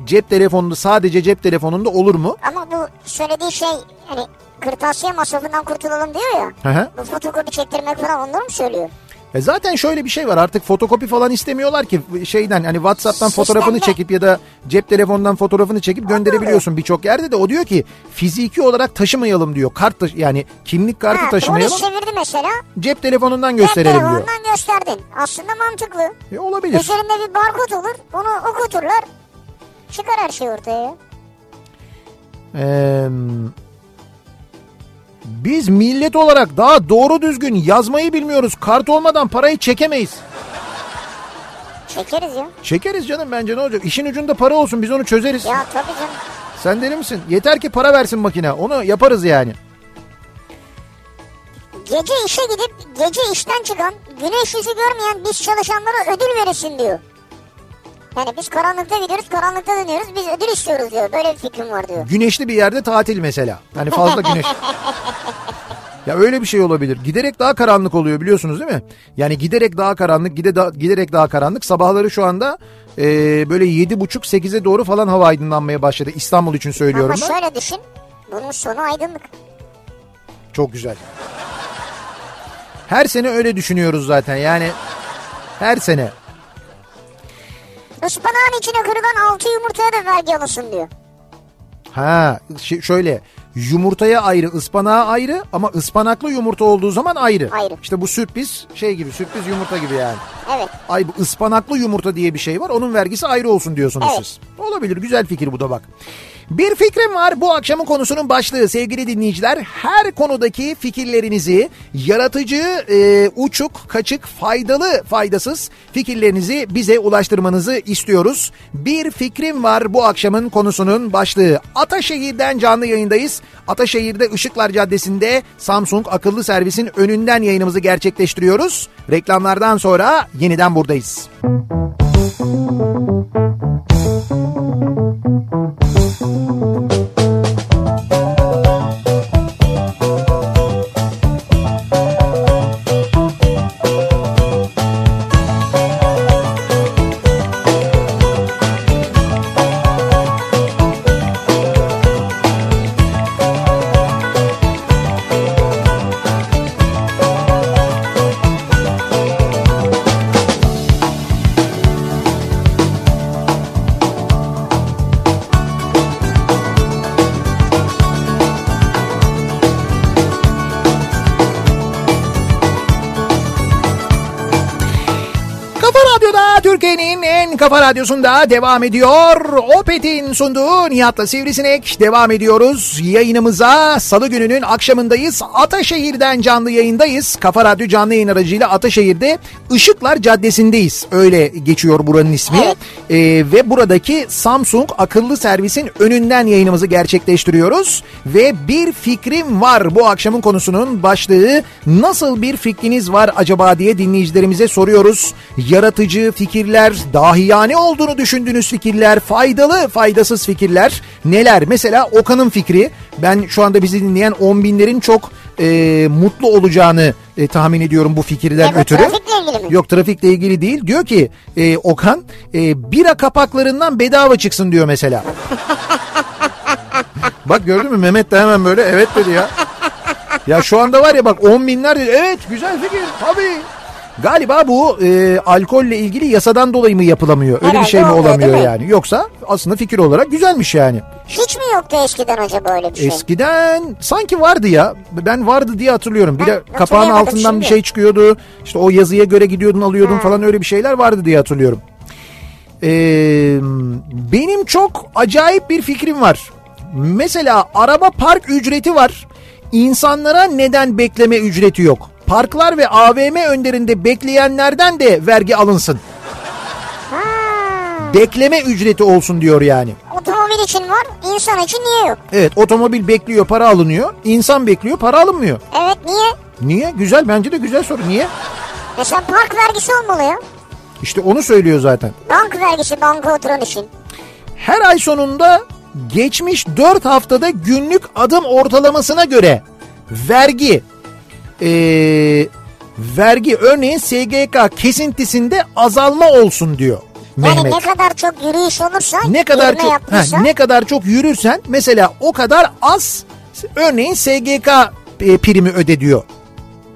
cep telefonunda sadece cep telefonunda olur mu? Ama bu söylediği şey hani kırtasiye masrafından kurtulalım diyor ya. Hı hı. Bu fotokopi çektirmek falan onları mı söylüyor? E zaten şöyle bir şey var artık fotokopi falan istemiyorlar ki şeyden hani WhatsApp'tan Sistemde. fotoğrafını çekip ya da cep telefonundan fotoğrafını çekip gönderebiliyorsun birçok yerde de o diyor ki fiziki olarak taşımayalım diyor. Kart taşı- yani kimlik kartı Ha, taşımayalım. polis çevirdi mesela. Cep telefonundan Cep gösterelim diyor. telefonundan gösterdin. Aslında mantıklı. E, olabilir. Üzerinde bir barkod olur. Onu okuturlar. Çıkar her şey ortaya. Ee, biz millet olarak daha doğru düzgün yazmayı bilmiyoruz. Kart olmadan parayı çekemeyiz. Çekeriz ya. Çekeriz canım bence ne olacak? İşin ucunda para olsun biz onu çözeriz. Ya tabii canım. Sen deli misin? Yeter ki para versin makine. Onu yaparız yani. Gece işe gidip gece işten çıkan güneş yüzü görmeyen biz çalışanlara ödül verirsin diyor. Yani biz karanlıkta gidiyoruz karanlıkta dönüyoruz biz ödül istiyoruz diyor. Böyle bir fikrim var diyor. Güneşli bir yerde tatil mesela. Hani fazla güneş. [laughs] Ya öyle bir şey olabilir. Giderek daha karanlık oluyor biliyorsunuz değil mi? Yani giderek daha karanlık, gide da, giderek daha karanlık. Sabahları şu anda e, böyle yedi buçuk sekize doğru falan hava aydınlanmaya başladı. İstanbul için söylüyorum Ama ben. şöyle düşün. Bunun sonu aydınlık. Çok güzel. Her sene öyle düşünüyoruz zaten yani. Her sene. Ispanağın içine kırılan altı yumurtaya da vergi alınsın diyor. Ha şey, şöyle yumurtaya ayrı ıspanağa ayrı ama ıspanaklı yumurta olduğu zaman ayrı. Ayrı. İşte bu sürpriz şey gibi sürpriz yumurta gibi yani. Evet. Ay bu ıspanaklı yumurta diye bir şey var onun vergisi ayrı olsun diyorsunuz Evet. siz. Olabilir güzel fikir bu da bak. Bir fikrim var bu akşamın konusunun başlığı sevgili dinleyiciler. Her konudaki fikirlerinizi yaratıcı, e, uçuk, kaçık, faydalı, faydasız fikirlerinizi bize ulaştırmanızı istiyoruz. Bir fikrim var bu akşamın konusunun başlığı. Ataşehir'den canlı yayındayız. Ataşehir'de Işıklar Caddesi'nde Samsung akıllı servisin önünden yayınımızı gerçekleştiriyoruz. Reklamlardan sonra yeniden buradayız. Kafa En kafa radyosunda devam ediyor. Opet'in sunduğu Nihat'la Sivrisinek devam ediyoruz. Yayınımıza salı gününün akşamındayız. Ataşehir'den canlı yayındayız. Kafa Radyo canlı yayın aracıyla Ataşehir'de Işıklar Caddesi'ndeyiz. Öyle geçiyor buranın ismi. Evet. Ee, ve buradaki Samsung akıllı servisin önünden yayınımızı gerçekleştiriyoruz. Ve bir fikrim var bu akşamın konusunun başlığı. Nasıl bir fikriniz var acaba diye dinleyicilerimize soruyoruz. Yaratıcı fikirler, dahiyane olduğunu düşündüğünüz fikirler, faydalı, faydasız fikirler neler? Mesela Okan'ın fikri. Ben şu anda bizi dinleyen on binlerin çok e, mutlu olacağını e, tahmin ediyorum bu fikirden Evet, ötürü. trafikle ilgili mi? Yok trafikle ilgili değil. Diyor ki e, Okan e, bira kapaklarından bedava çıksın diyor mesela. [laughs] Bak gördün mü Mehmet de hemen böyle evet dedi ya. Ya şu anda var ya bak on binler dedi. Evet güzel fikir tabii. Galiba bu e, alkolle ilgili yasadan dolayı mı yapılamıyor? Öyle bir Herhalde şey mi olmuyor, olamıyor yani? Yoksa aslında fikir olarak güzelmiş yani. Hiç mi yoktu eskiden acaba öyle bir şey? Eskiden sanki vardı ya. Ben vardı diye hatırlıyorum. Bir Ben de kapağın altından bir şimdi. şey çıkıyordu. İşte o yazıya göre gidiyordun alıyordun falan öyle bir şeyler vardı diye hatırlıyorum. Ee, benim çok acayip bir fikrim var. Mesela araba park ücreti var. İnsanlara neden bekleme ücreti yok? Parklar ve AVM önlerinde bekleyenlerden de vergi alınsın. Bekleme ücreti olsun diyor yani. otomobil için var, insan için niye yok? Evet otomobil bekliyor para alınıyor. İnsan bekliyor para alınmıyor. Evet niye? Niye? Güzel bence de güzel soru. Niye? Mesela park vergisi olmalı ya. İşte onu söylüyor zaten. Bank vergisi banka oturan için. Her ay sonunda geçmiş 4 haftada günlük adım ortalamasına göre vergi eee, vergi örneğin SGK kesintisinde azalma olsun diyor Yani Mehmet. ne kadar çok yürüyüş olursa, ne kadar çok yaptıysa, ha, ne kadar çok yürürsen mesela o kadar az örneğin SGK e, primi öde diyor.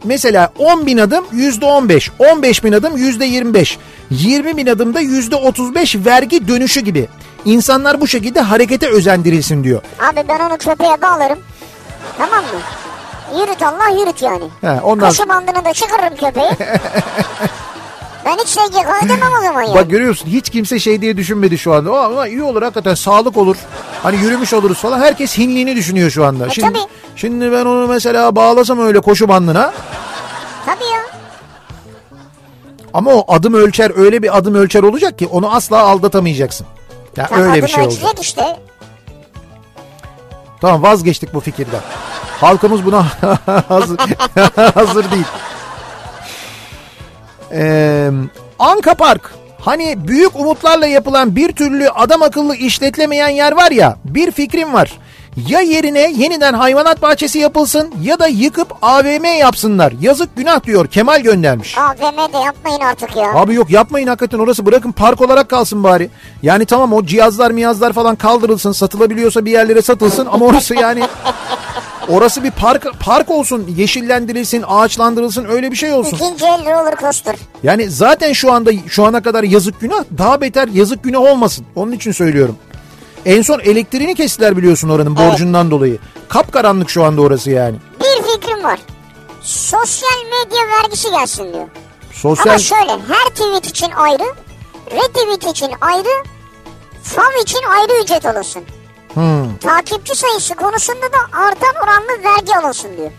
Mesela 10 bin adım yüzde 15, 15 bin adım yüzde 25, 20 bin adımda yüzde 35 vergi dönüşü gibi. İnsanlar bu şekilde harekete özendirilsin diyor. Abi ben onu köpeğe bağlarım. Tamam mı? Yürüt Allah yürüt yani. He, ondan Koşu bandını da çıkarırım köpeği. [laughs] ben hiç SGK ödemem o zaman yani. Bak görüyorsun hiç kimse şey diye düşünmedi şu anda. O ama iyi olur hakikaten sağlık olur. Hani yürümüş oluruz falan. Herkes hinliğini düşünüyor şu anda. şimdi, E, tabii. şimdi ben onu mesela bağlasam öyle koşu bandına. Tabii ya. Ama o adım ölçer öyle bir adım ölçer olacak ki onu asla aldatamayacaksın. Ya Tam öyle bir şey olacak. işte. Tamam vazgeçtik bu fikirden. Halkımız buna [laughs] hazır, [laughs] hazır değil. Ee, Anka Park. Hani büyük umutlarla yapılan bir türlü adam akıllı işletilemeyen yer var ya bir fikrim var. Ya yerine yeniden hayvanat bahçesi yapılsın ya da yıkıp AVM yapsınlar. Yazık günah diyor Kemal göndermiş. AVM'de yapmayın artık ya. Abi yok yapmayın hakikaten orası bırakın park olarak kalsın bari. Yani tamam o cihazlar miyazlar falan kaldırılsın satılabiliyorsa bir yerlere satılsın ama orası yani [laughs] orası bir park park olsun yeşillendirilsin ağaçlandırılsın öyle bir şey olsun. İkinci el roller coaster. Yani zaten şu anda şu ana kadar yazık günah daha beter yazık günah olmasın onun için söylüyorum. En son elektriğini kestiler biliyorsun oranın Evet. borcundan dolayı. Kapkaranlık şu anda orası yani. Bir fikrim var. Sosyal medya vergisi gelsin diyor. Sosyal Ama şöyle her tweet için ayrı, retweet için ayrı, fav için ayrı ücret alınsın. Hmm. Takipçi sayısı konusunda da artan oranlı vergi alınsın diyor.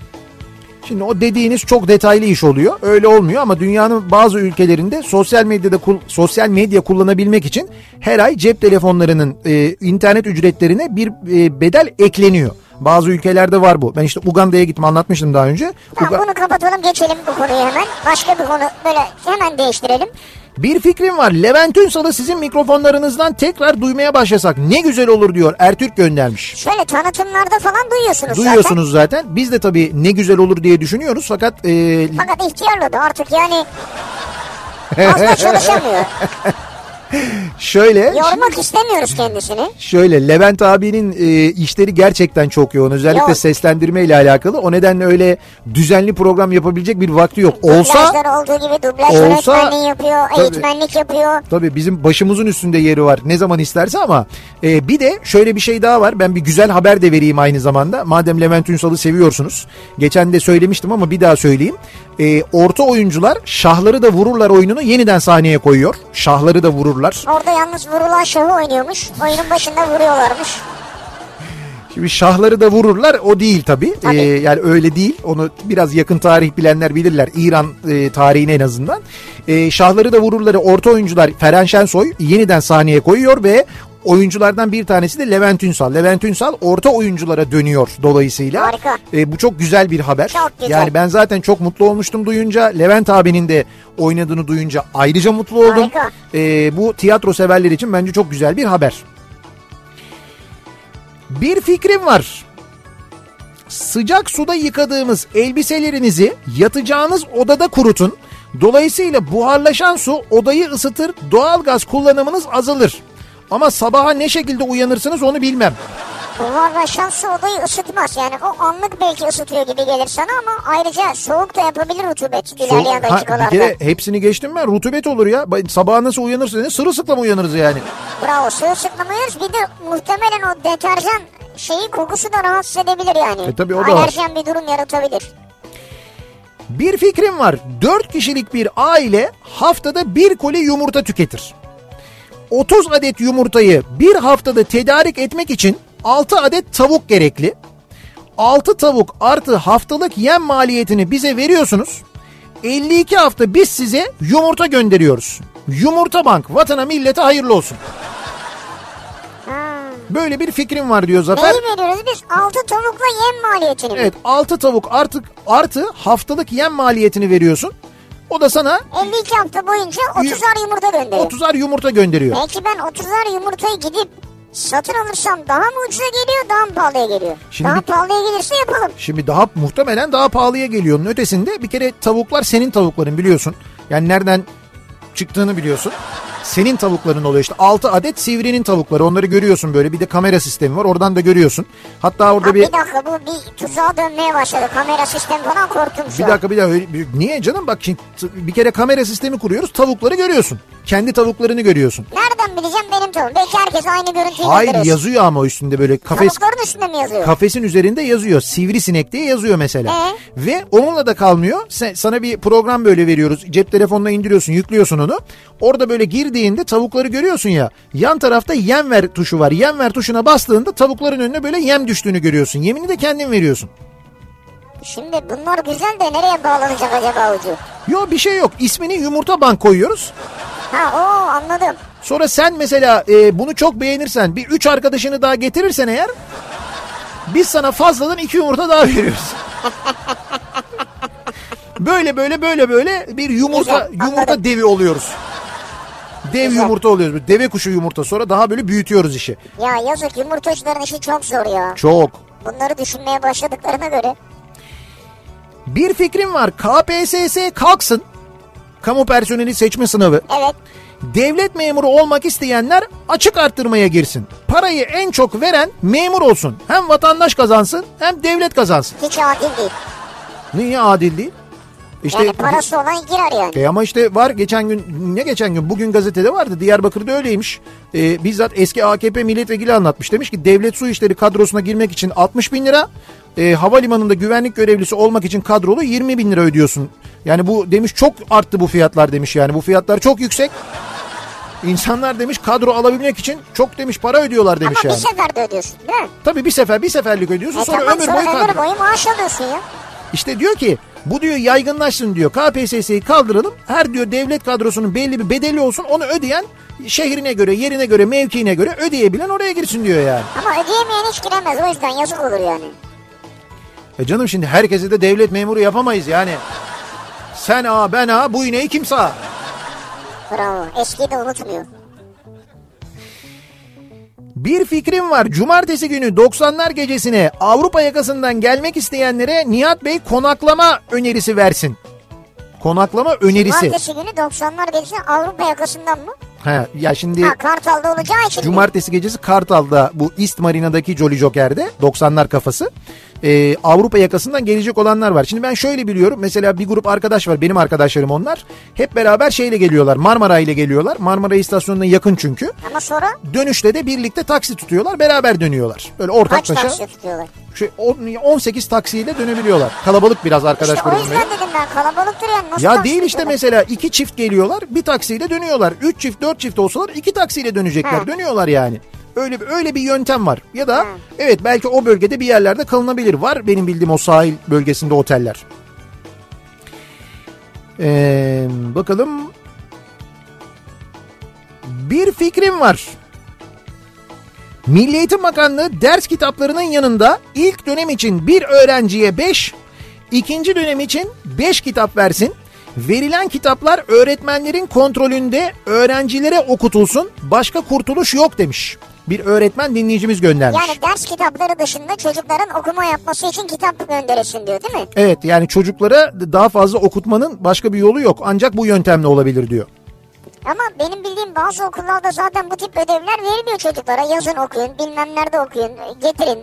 Şimdi o dediğiniz çok detaylı iş oluyor. Öyle olmuyor ama dünyanın bazı ülkelerinde sosyal medyada sosyal medya kullanabilmek için her ay cep telefonlarının e, internet ücretlerine bir e, bedel ekleniyor. Bazı ülkelerde var bu. Ben işte Uganda'ya gittim anlatmıştım daha önce. Tamam Uga- bunu kapatalım geçelim bu konuyu hemen. Başka bir konu böyle hemen değiştirelim. Bir fikrim var. Levent Ünsal'ı sizin mikrofonlarınızdan tekrar duymaya başlasak ne güzel olur diyor Ertürk göndermiş. Şöyle tanıtımlarda falan duyuyorsunuz, Duyuyorsunuz zaten. Biz de tabii ne güzel olur diye düşünüyoruz fakat e, zaten. Fakat ihtiyarladı artık yani fazla [laughs] çalışamıyor. [laughs] şöyle Yormak istemiyoruz kendisini. Şöyle Levent abinin e, işleri gerçekten çok yoğun. Özellikle Yok. seslendirme ile alakalı. O nedenle öyle düzenli program yapabilecek bir vakti yok. Olsa Dublajlar olduğu gibi dublaj olsa- öğretmenliği yapıyor, Tabii. eğitmenlik yapıyor. tabii bizim başımızın üstünde yeri var. Ne zaman isterse ama e, bir de şöyle bir şey daha var. Ben bir güzel haber de vereyim aynı zamanda. Madem Levent Ünsal'ı seviyorsunuz. Geçen de söylemiştim ama bir daha söyleyeyim. E, orta oyuncular Şahları da Vururlar oyununu yeniden sahneye koyuyor. Şahları da Vururlar. Orada yalnız vurulan şahı oynuyormuş. Oyunun başında vuruyorlarmış. Şimdi şahları da vururlar o değil tabii. Tabii. Ee, yani öyle değil. Onu biraz yakın tarih bilenler bilirler. İran e, tarihine en azından. Ee, şahları da vururları orta oyuncular Feren Şensoy yeniden sahneye koyuyor ve oyunculardan bir tanesi de Levent Ünsal. Levent Ünsal orta oyunculara dönüyor dolayısıyla. Harika. Ee, bu çok güzel bir haber. Çok güzel. Yani ben zaten çok mutlu olmuştum duyunca. Levent abinin de oynadığını duyunca ayrıca mutlu oldum. Harika. Ee, bu tiyatro severler için bence çok güzel bir haber. Bir fikrim var. Sıcak suda yıkadığımız elbiselerinizi yatacağınız odada kurutun. Dolayısıyla buharlaşan su odayı ısıtır, doğalgaz kullanımınız azalır. Ama sabaha ne şekilde uyanırsınız onu bilmem. Buharlaşan su odayı ısıtmaz. Yani o anlık belki ısıtıyor gibi gelir sana ama ayrıca soğuk da yapabilir rutubet ilerleyen Ha, bir dakikalarda. kere hepsini geçtim ben. Rutubet olur ya. Sabaha nasıl uyanırsınız? Sırılsıklam uyanırız yani. Bravo suyu sıklamıyoruz. Bir de muhtemelen o deterjan şeyi kokusu da rahatsız edebilir yani. E tabii o da. Alerjen bir durum yaratabilir. Bir fikrim var. 4 kişilik bir aile haftada bir koli yumurta tüketir. 30 adet yumurtayı bir haftada tedarik etmek için 6 adet tavuk gerekli. 6 tavuk artı haftalık yem maliyetini bize veriyorsunuz. 52 hafta biz size yumurta gönderiyoruz. Yumurta Bank vatana millete hayırlı olsun. Böyle bir fikrim var diyor Zafer. Neyi veriyoruz biz? 6 tavukla yem maliyetini? Evet 6 tavuk artık artı haftalık yem maliyetini veriyorsun. O da sana 52 hafta boyunca 30'ar yumurta gönderiyor. 30'ar yumurta gönderiyor. Belki ben 30'ar yumurtayı gidip satın alırsam daha mı ucuza geliyor daha mı pahalıya geliyor? Şimdi daha bir- pahalıya gelirse yapalım. Şimdi daha muhtemelen daha pahalıya geliyor. Onun ötesinde bir kere tavuklar senin tavukların biliyorsun. Yani nereden çıktığını biliyorsun. Senin tavukların oluyor işte 6 adet sivrinin tavukları onları görüyorsun böyle bir de kamera sistemi var oradan da görüyorsun. Hatta orada Ha, bir bir dakika bu bir tuzağa dönmeye başladı. Kamera sistemi falan korktum şu bir dakika bir dakika niye canım bak şimdi bir kere kamera sistemi kuruyoruz tavukları görüyorsun. Kendi tavuklarını görüyorsun. Nereden bileceğim benim tavuğum? Belki herkes aynı görüntüyü Hayır gönderiyor. yazıyor ama üstünde böyle kafes Tavukların üstünde mi yazıyor? Kafesin üzerinde yazıyor. Sivrisinek diye yazıyor mesela. Ee? Ve onunla da kalmıyor. Sen, sana bir program böyle veriyoruz. Cep telefonuna indiriyorsun, yüklüyorsun onu. Orada böyle girdiğinde tavukları görüyorsun ya. Yan tarafta yem ver tuşu var. Yem ver tuşuna bastığında tavukların önüne böyle yem düştüğünü görüyorsun. Yemini de kendin veriyorsun. Şimdi bunlar güzel de nereye bağlanacak acaba ucu? Yok bir şey yok. İsmini yumurta bank koyuyoruz. Ha o anladım. Sonra sen mesela e, bunu çok beğenirsen bir üç arkadaşını daha getirirsen eğer Biz sana fazladan iki yumurta daha veriyoruz. [laughs] böyle böyle böyle böyle bir yumurta Güzel, yumurta anladım. devi oluyoruz. Dev Güzel. yumurta oluyoruz. Deve kuşu yumurta sonra daha böyle büyütüyoruz işi. Ya yazık yumurtacıların işi çok zor ya. Çok. Bunları düşünmeye başladıklarına göre. Bir fikrim var. KPSS kalksın. Kamu personeli seçme sınavı. Evet. Devlet memuru olmak isteyenler açık arttırmaya girsin. Parayı en çok veren memur olsun. Hem vatandaş kazansın hem devlet kazansın. Hiç adil değil. Niye adil değil? İşte yani parası olan girer yani. E ama işte var geçen gün ne geçen gün bugün gazetede vardı Diyarbakır'da öyleymiş. E, bizzat eski AKP milletvekili anlatmış demiş ki devlet su işleri kadrosuna girmek için 60 bin lira e, havalimanında güvenlik görevlisi olmak için kadrolu 20 bin lira ödüyorsun. Yani bu demiş çok arttı bu fiyatlar demiş yani bu fiyatlar çok yüksek. İnsanlar demiş kadro alabilmek için çok demiş para ödüyorlar demiş Ama yani. bir seferde ödüyorsun değil mi? Tabii bir sefer bir seferlik ödüyorsun E sonra tamam ömür sonra boyu kadro. ömür boyu maaş alıyorsun ya. İşte diyor ki bu diyor yaygınlaşsın diyor. KPSS'yi kaldıralım. Her diyor devlet kadrosunun belli bir bedeli olsun. Onu ödeyen şehrine göre, yerine göre, mevkiine göre ödeyebilen oraya girsin diyor yani. Ama ödeyemeyen hiç giremez o yüzden yazık olur yani. E canım şimdi herkese de devlet memuru yapamayız yani. Sen A ben A bu ineği kim sağ? Bravo. Eskiyi de unutmuyor. Bir fikrim var. Cumartesi günü 90'lar gecesine Avrupa yakasından gelmek isteyenlere Nihat Bey konaklama önerisi versin. Konaklama önerisi. Cumartesi günü 90'lar gecesi Avrupa yakasından mı? Ha, ya şimdi Ha Kartal'da olacağı için mi? Cumartesi gecesi Kartal'da bu East Marina'daki Jolly Joker'de 90'lar kafası. Ee, Avrupa yakasından gelecek olanlar var. Şimdi ben şöyle biliyorum. Mesela bir grup arkadaş var. Benim arkadaşlarım onlar. Hep beraber şeyle geliyorlar. Marmara ile geliyorlar. Marmara istasyonuna yakın çünkü. Ama sonra Dönüşte de birlikte taksi tutuyorlar. Beraber dönüyorlar. Böyle kaç ortaklaşa taksi tutuyorlar? şey, on- 18 taksiyle dönebiliyorlar. Kalabalık biraz arkadaş İşte o grubunda. yüzden dedim ben kalabalıktır yani. Nasıl Ya değil işte tutuyorlar? mesela iki çift geliyorlar bir taksiyle dönüyorlar. Üç çift dört çift olsalar iki taksiyle dönecekler Ha. dönüyorlar yani. Öyle öyle bir yöntem var. Ya da Ha. evet belki o bölgede bir yerlerde kalınabilir. Var benim bildiğim o sahil bölgesinde oteller. Ee, bakalım. Bir fikrim var. Milli Eğitim Bakanlığı ders kitaplarının yanında ilk dönem için bir öğrenciye 5, ikinci dönem için 5 kitap versin. Verilen kitaplar öğretmenlerin kontrolünde öğrencilere okutulsun. Başka kurtuluş yok demiş. Bir öğretmen dinleyicimiz göndermiş. Yani ders kitapları dışında çocukların okuma yapması için kitap gönderilsin diyor değil mi? Evet yani çocuklara daha fazla okutmanın başka bir yolu yok. Ancak bu yöntemle olabilir diyor. Ama benim bildiğim bazı okullarda zaten bu tip ödevler veriliyor çocuklara. Yazın okuyun, bilmem nerede okuyun, getirin.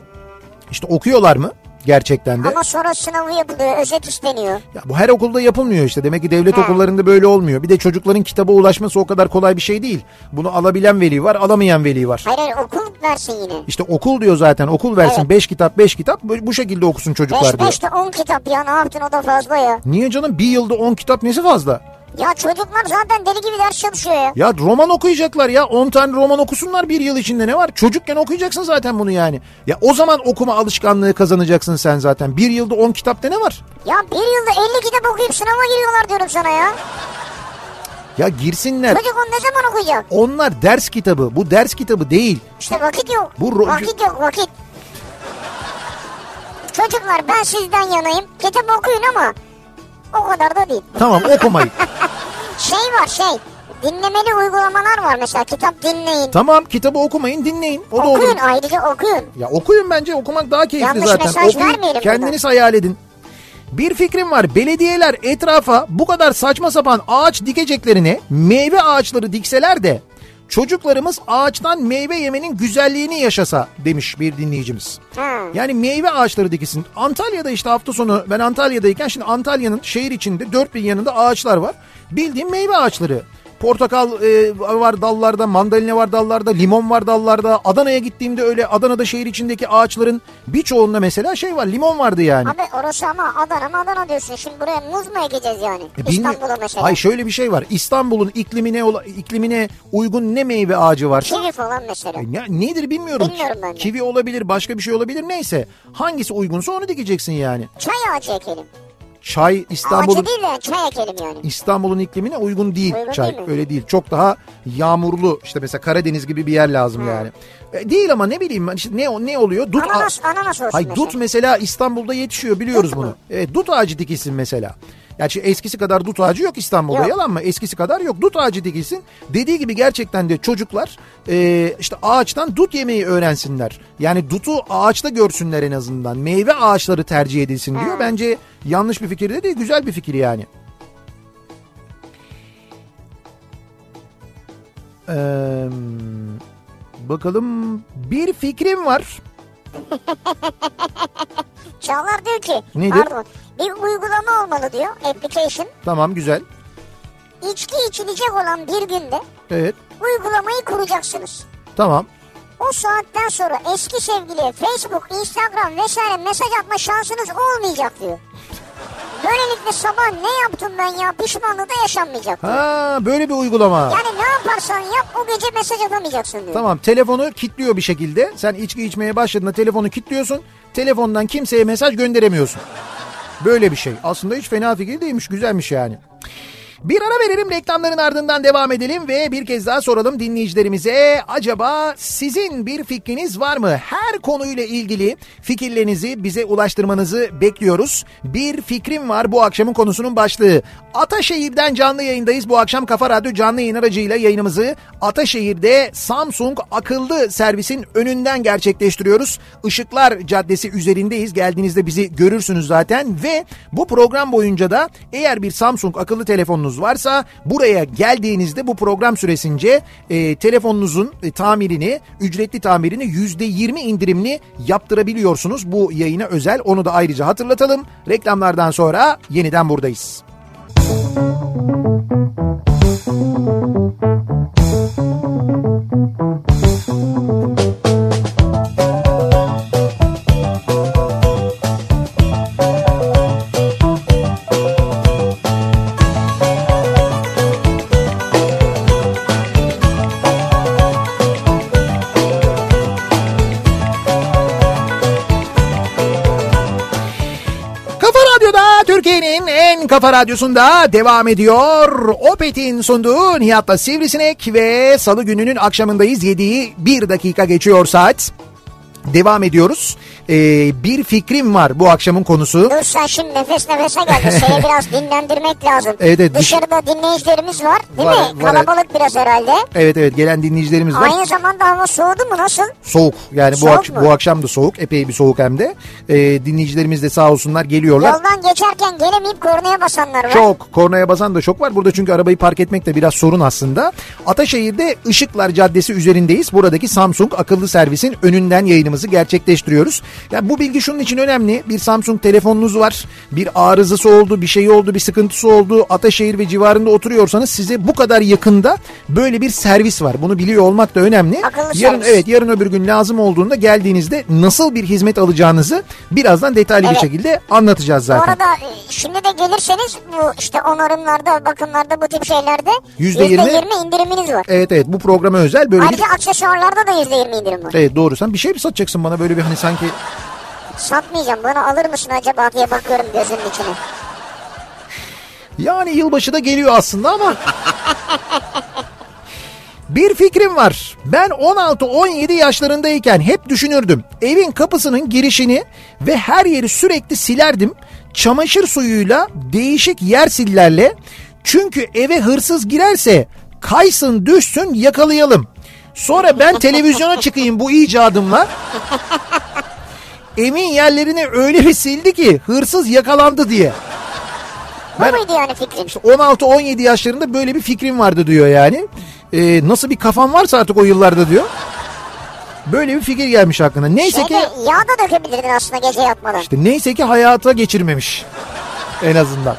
İşte okuyorlar mı gerçekten de? Ama sonra sınavı yapılıyor, özet isteniyor. Ya bu her okulda yapılmıyor işte. Demek ki devlet He. okullarında böyle olmuyor. Bir de çocukların kitaba ulaşması o kadar kolay bir şey değil. Bunu alabilen veli var, alamayan veli var. Hayır hayır okul versin yine. İşte okul diyor zaten. Okul versin Evet. 5 kitap 5 kitap bu şekilde okusun çocuklar 5 diyor. 5 de 10 kitap ya ne yaptın o da fazla ya. Niye canım bir yılda 10 kitap nesi fazla? Ya çocuklar zaten deli gibi ders çalışıyor ya. Ya roman okuyacaklar ya 10 tane roman okusunlar bir yıl içinde ne var? Çocukken okuyacaksın zaten bunu yani. Ya o zaman okuma alışkanlığı kazanacaksın sen zaten. Bir yılda 10 kitapta ne var? Ya bir yılda 50 kitap okuyup sınava giriyorlar diyorum sana ya. Ya girsinler. Çocuk onu ne zaman okuyacak? Onlar ders kitabı. Bu ders kitabı değil. İşte vakit yok. Bu ro- vakit yok vakit. Çocuklar ben sizden yanayım. Kitap okuyun ama o kadar da değil. Tamam okumayın. [laughs] Şey var şey. Dinlemeli uygulamalar var mesela. Kitap dinleyin. tamam kitabı okumayın dinleyin. O da okuyun olur. ayrıca okuyun. Ya okuyun bence okumak daha keyifli Yanlış zaten. mesaj Okuyun vermeyelim kendiniz hayal edin. Bir fikrim var. Belediyeler etrafa bu kadar saçma sapan ağaç dikeceklerine meyve ağaçları dikseler de çocuklarımız ağaçtan meyve yemenin güzelliğini yaşasa demiş bir dinleyicimiz. Ha. Yani meyve ağaçları dikilsin. Antalya'da işte hafta sonu ben Antalya'dayken şimdi Antalya'nın şehir içinde dört bin yanında ağaçlar var. Bildiğim meyve ağaçları. Portakal e, var dallarda, mandalina var dallarda, limon var dallarda. Adana'ya gittiğimde öyle Adana'da şehir içindeki ağaçların birçoğunda mesela şey var limon vardı yani. Abi orası ama Adana mı Adana diyorsun. Şimdi buraya muz mu ekeceğiz yani? E, İstanbul'a mesela. Ay şöyle bir şey var. İstanbul'un iklimine iklimine uygun ne meyve ağacı varsa Kivi falan mesela. Ya nedir bilmiyorum. Bilmiyorum ben de. Kivi olabilir, başka bir şey olabilir neyse. Hangisi uygunsa onu dikeceksin yani. Çay ağacı ekelim. Çay İstanbul'un değil de çay ekelim yani. İstanbul'un iklimine uygun değil Uygun çay. değil mi? Öyle değil. Çok daha yağmurlu işte mesela Karadeniz gibi bir yer lazım yani. E, değil ama ne bileyim ben işte ne ne oluyor? Dut Ananas, ananas olsun Hay mesela. dut mesela İstanbul'da yetişiyor biliyoruz Dut bunu. mu? Evet, dut ağacı dikilsin mesela. Gerçi eskisi kadar dut ağacı yok İstanbul'da Yok. yalan mı? Eskisi kadar yok. Dut ağacı dikilsin. Dediği gibi gerçekten de çocuklar e, işte ağaçtan dut yemeyi öğrensinler. Yani dutu ağaçta görsünler en azından. Meyve ağaçları tercih edilsin diyor. Ha. Bence yanlış bir fikir de değil. Güzel bir fikir yani. Ee, bakalım bir fikrim var. [laughs] Çağlar diyor ki Nedir? pardon bir uygulama olmalı diyor application. Tamam güzel. İçki içilecek olan bir günde Evet uygulamayı kuracaksınız. tamam. O saatten sonra eski sevgiliye Facebook, Instagram vesaire mesaj atma şansınız olmayacak diyor. Böylelikle sabah ne yaptım ben ya pişmanlığı da yaşanmayacak. diyor. Ha böyle bir uygulama. Yani ne yaparsan yap o gece mesaj atamayacaksın diyor. Tamam telefonu kilitliyor bir şekilde. Sen içki içmeye başladığında telefonu kilitliyorsun. Telefondan kimseye mesaj gönderemiyorsun. Böyle bir şey. Aslında hiç fena fikir değilmiş. Güzelmiş yani. Bir ara verelim reklamların ardından devam edelim ve bir kez daha soralım dinleyicilerimize. Acaba sizin bir fikriniz var mı? Her konuyla ilgili fikirlerinizi bize ulaştırmanızı bekliyoruz. Bir fikrim var bu akşamın konusunun başlığı. Ataşehir'den canlı yayındayız. Bu akşam Kafa Radyo canlı yayın aracıyla yayınımızı Ataşehir'de Samsung akıllı servisin önünden gerçekleştiriyoruz. Işıklar Caddesi üzerindeyiz. Geldiğinizde bizi görürsünüz zaten ve bu program boyunca da eğer bir Samsung akıllı telefonunuz varsa buraya geldiğinizde bu program süresince e, telefonunuzun e, tamirini, ücretli tamirini %20 indirimli yaptırabiliyorsunuz. Bu yayına özel onu da ayrıca hatırlatalım. Reklamlardan sonra yeniden buradayız. Kafa En kafa radyosunda devam ediyor. Opet'in sunduğu Nihat'la Sivrisinek ve salı gününün akşamındayız. Yediği bir dakika geçiyor saat. Devam ediyoruz. Ee, bir fikrim var bu akşamın konusu. Dur sen şimdi nefes nefese geldin. Seni biraz [laughs] dinlendirmek lazım. Evet, evet, dış- Dışarıda dinleyicilerimiz var değil Var, mi? var. Kalabalık biraz herhalde. Evet evet gelen dinleyicilerimiz var. Aynı zamanda hava soğudu mu nasıl? Soğuk yani bu, Soğuk ak- mu? bu akşam da soğuk epey bir soğuk hem de. Ee, dinleyicilerimiz de sağ olsunlar geliyorlar. Yoldan geçerken gelemeyip kornaya basanlar var. Çok kornaya basan da çok var. Burada çünkü arabayı park etmek de biraz sorun aslında. Ataşehir'de Işıklar Caddesi üzerindeyiz. Buradaki Samsung akıllı servisin önünden yayınımızı gerçekleştiriyoruz. Yani bu bilgi şunun için önemli. Bir Samsung telefonunuz var. Bir arızası oldu, bir şey oldu, bir sıkıntısı oldu. Ataşehir ve civarında oturuyorsanız size bu kadar yakında böyle bir servis var. Bunu biliyor olmak da önemli. Akıllı yarın servis. evet yarın öbür gün lazım olduğunda geldiğinizde nasıl bir hizmet alacağınızı birazdan detaylı bir Evet. şekilde anlatacağız Bu zaten. arada e, şimdi de gelirseniz bu işte onarımlarda, bakımlarda bu tip şeylerde Yüzde yirmi- %20 indiriminiz var. Evet evet bu programa özel böyle bir Ayrıca aksesuarlarda da %20 indirim var. Evet doğru sen bir şey mi satacaksın bana böyle bir hani sanki Satmayacağım. Bana alır mısın acaba diye bakıyorum gözünün içine. yani yılbaşı da geliyor aslında ama bir fikrim var. Ben 16-17 yaşlarındayken hep düşünürdüm. Evin kapısının girişini ve her yeri sürekli silerdim. Çamaşır suyuyla değişik yer sillerle. Çünkü eve hırsız girerse kaysın düşsün yakalayalım. Sonra ben televizyona çıkayım bu icadımla. Evin yerlerini öyle bir sildi ki hırsız yakalandı diye. Ben- Bu muydu yani fikrin? 16-17 yaşlarında böyle bir fikrim vardı diyor yani. Ee, nasıl bir kafam varsa artık o yıllarda diyor. Böyle bir fikir gelmiş aklına. Neyse ki Şeyde yağ da dökebilirdin aslında gece yatmadan. işte neyse ki hayata geçirmemiş. En azından.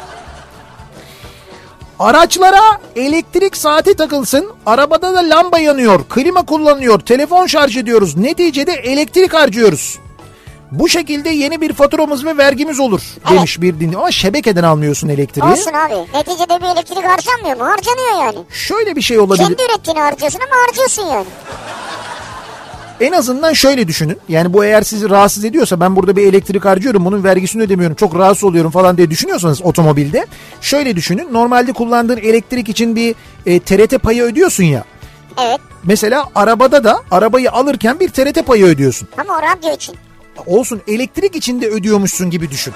Araçlara elektrik saati takılsın. Arabada da lamba yanıyor. Klima kullanıyor. Telefon şarj ediyoruz. Neticede elektrik harcıyoruz. Bu şekilde yeni bir faturamız ve vergimiz olur demiş bir dinleyici. Ama şebekeden almıyorsun elektriği. Olsun abi. Neticede bir elektrik harcanmıyor mu? Harcanıyor yani. Şöyle bir şey olabilir. Kendi ürettiğini harcıyorsun ama harcıyorsun yani. En azından şöyle düşünün. Yani bu eğer sizi rahatsız ediyorsa ben burada bir elektrik harcıyorum bunun vergisini ödemiyorum çok rahatsız oluyorum falan diye düşünüyorsanız otomobilde. Şöyle düşünün normalde kullandığın elektrik için bir e, TRT payı ödüyorsun ya. Evet. Mesela arabada da arabayı alırken bir TRT payı ödüyorsun. Ama o radyo için. Olsun elektrik için de ödüyormuşsun gibi düşün.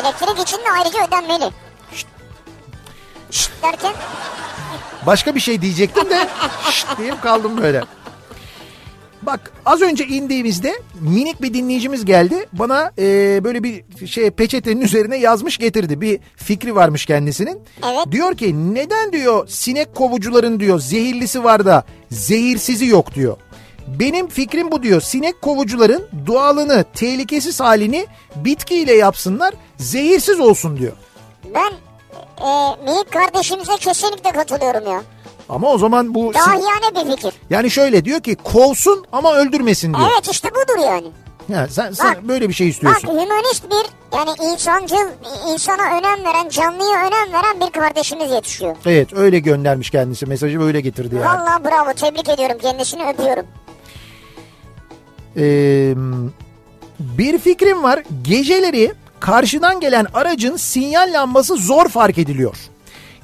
Elektrik için de ayrıca ödenmeli. Şşt derken Başka bir şey diyecektim de şşt diyeyim kaldım böyle. Bak az önce indiğimizde minik bir dinleyicimiz geldi. Bana e, böyle bir şey peçetenin üzerine yazmış getirdi. Bir fikri varmış kendisinin. Evet. Diyor ki neden diyor sinek kovucuların diyor zehirlisi var da zehirsizi yok diyor. Benim fikrim bu diyor. Sinek kovucuların doğalını, tehlikesiz halini bitkiyle yapsınlar, zehirsiz olsun diyor. ben e, minik kardeşimize kesinlikle katılıyorum ya. Ama o zaman bu Dahiyane bir fikir. yani şöyle diyor ki kovsun ama öldürmesin diyor. Evet işte budur yani. Ya sen, sen Bak, böyle bir şey Bak istiyorsun. hümanist bir yani insancıl, insana önem veren, canlıya önem veren bir kardeşimiz yetişiyor. Evet öyle göndermiş kendisi mesajı böyle getirdi yani. Vallahi bravo tebrik ediyorum kendisini öpüyorum. Ee, bir fikrim var. Geceleri karşıdan gelen aracın sinyal lambası zor fark ediliyor.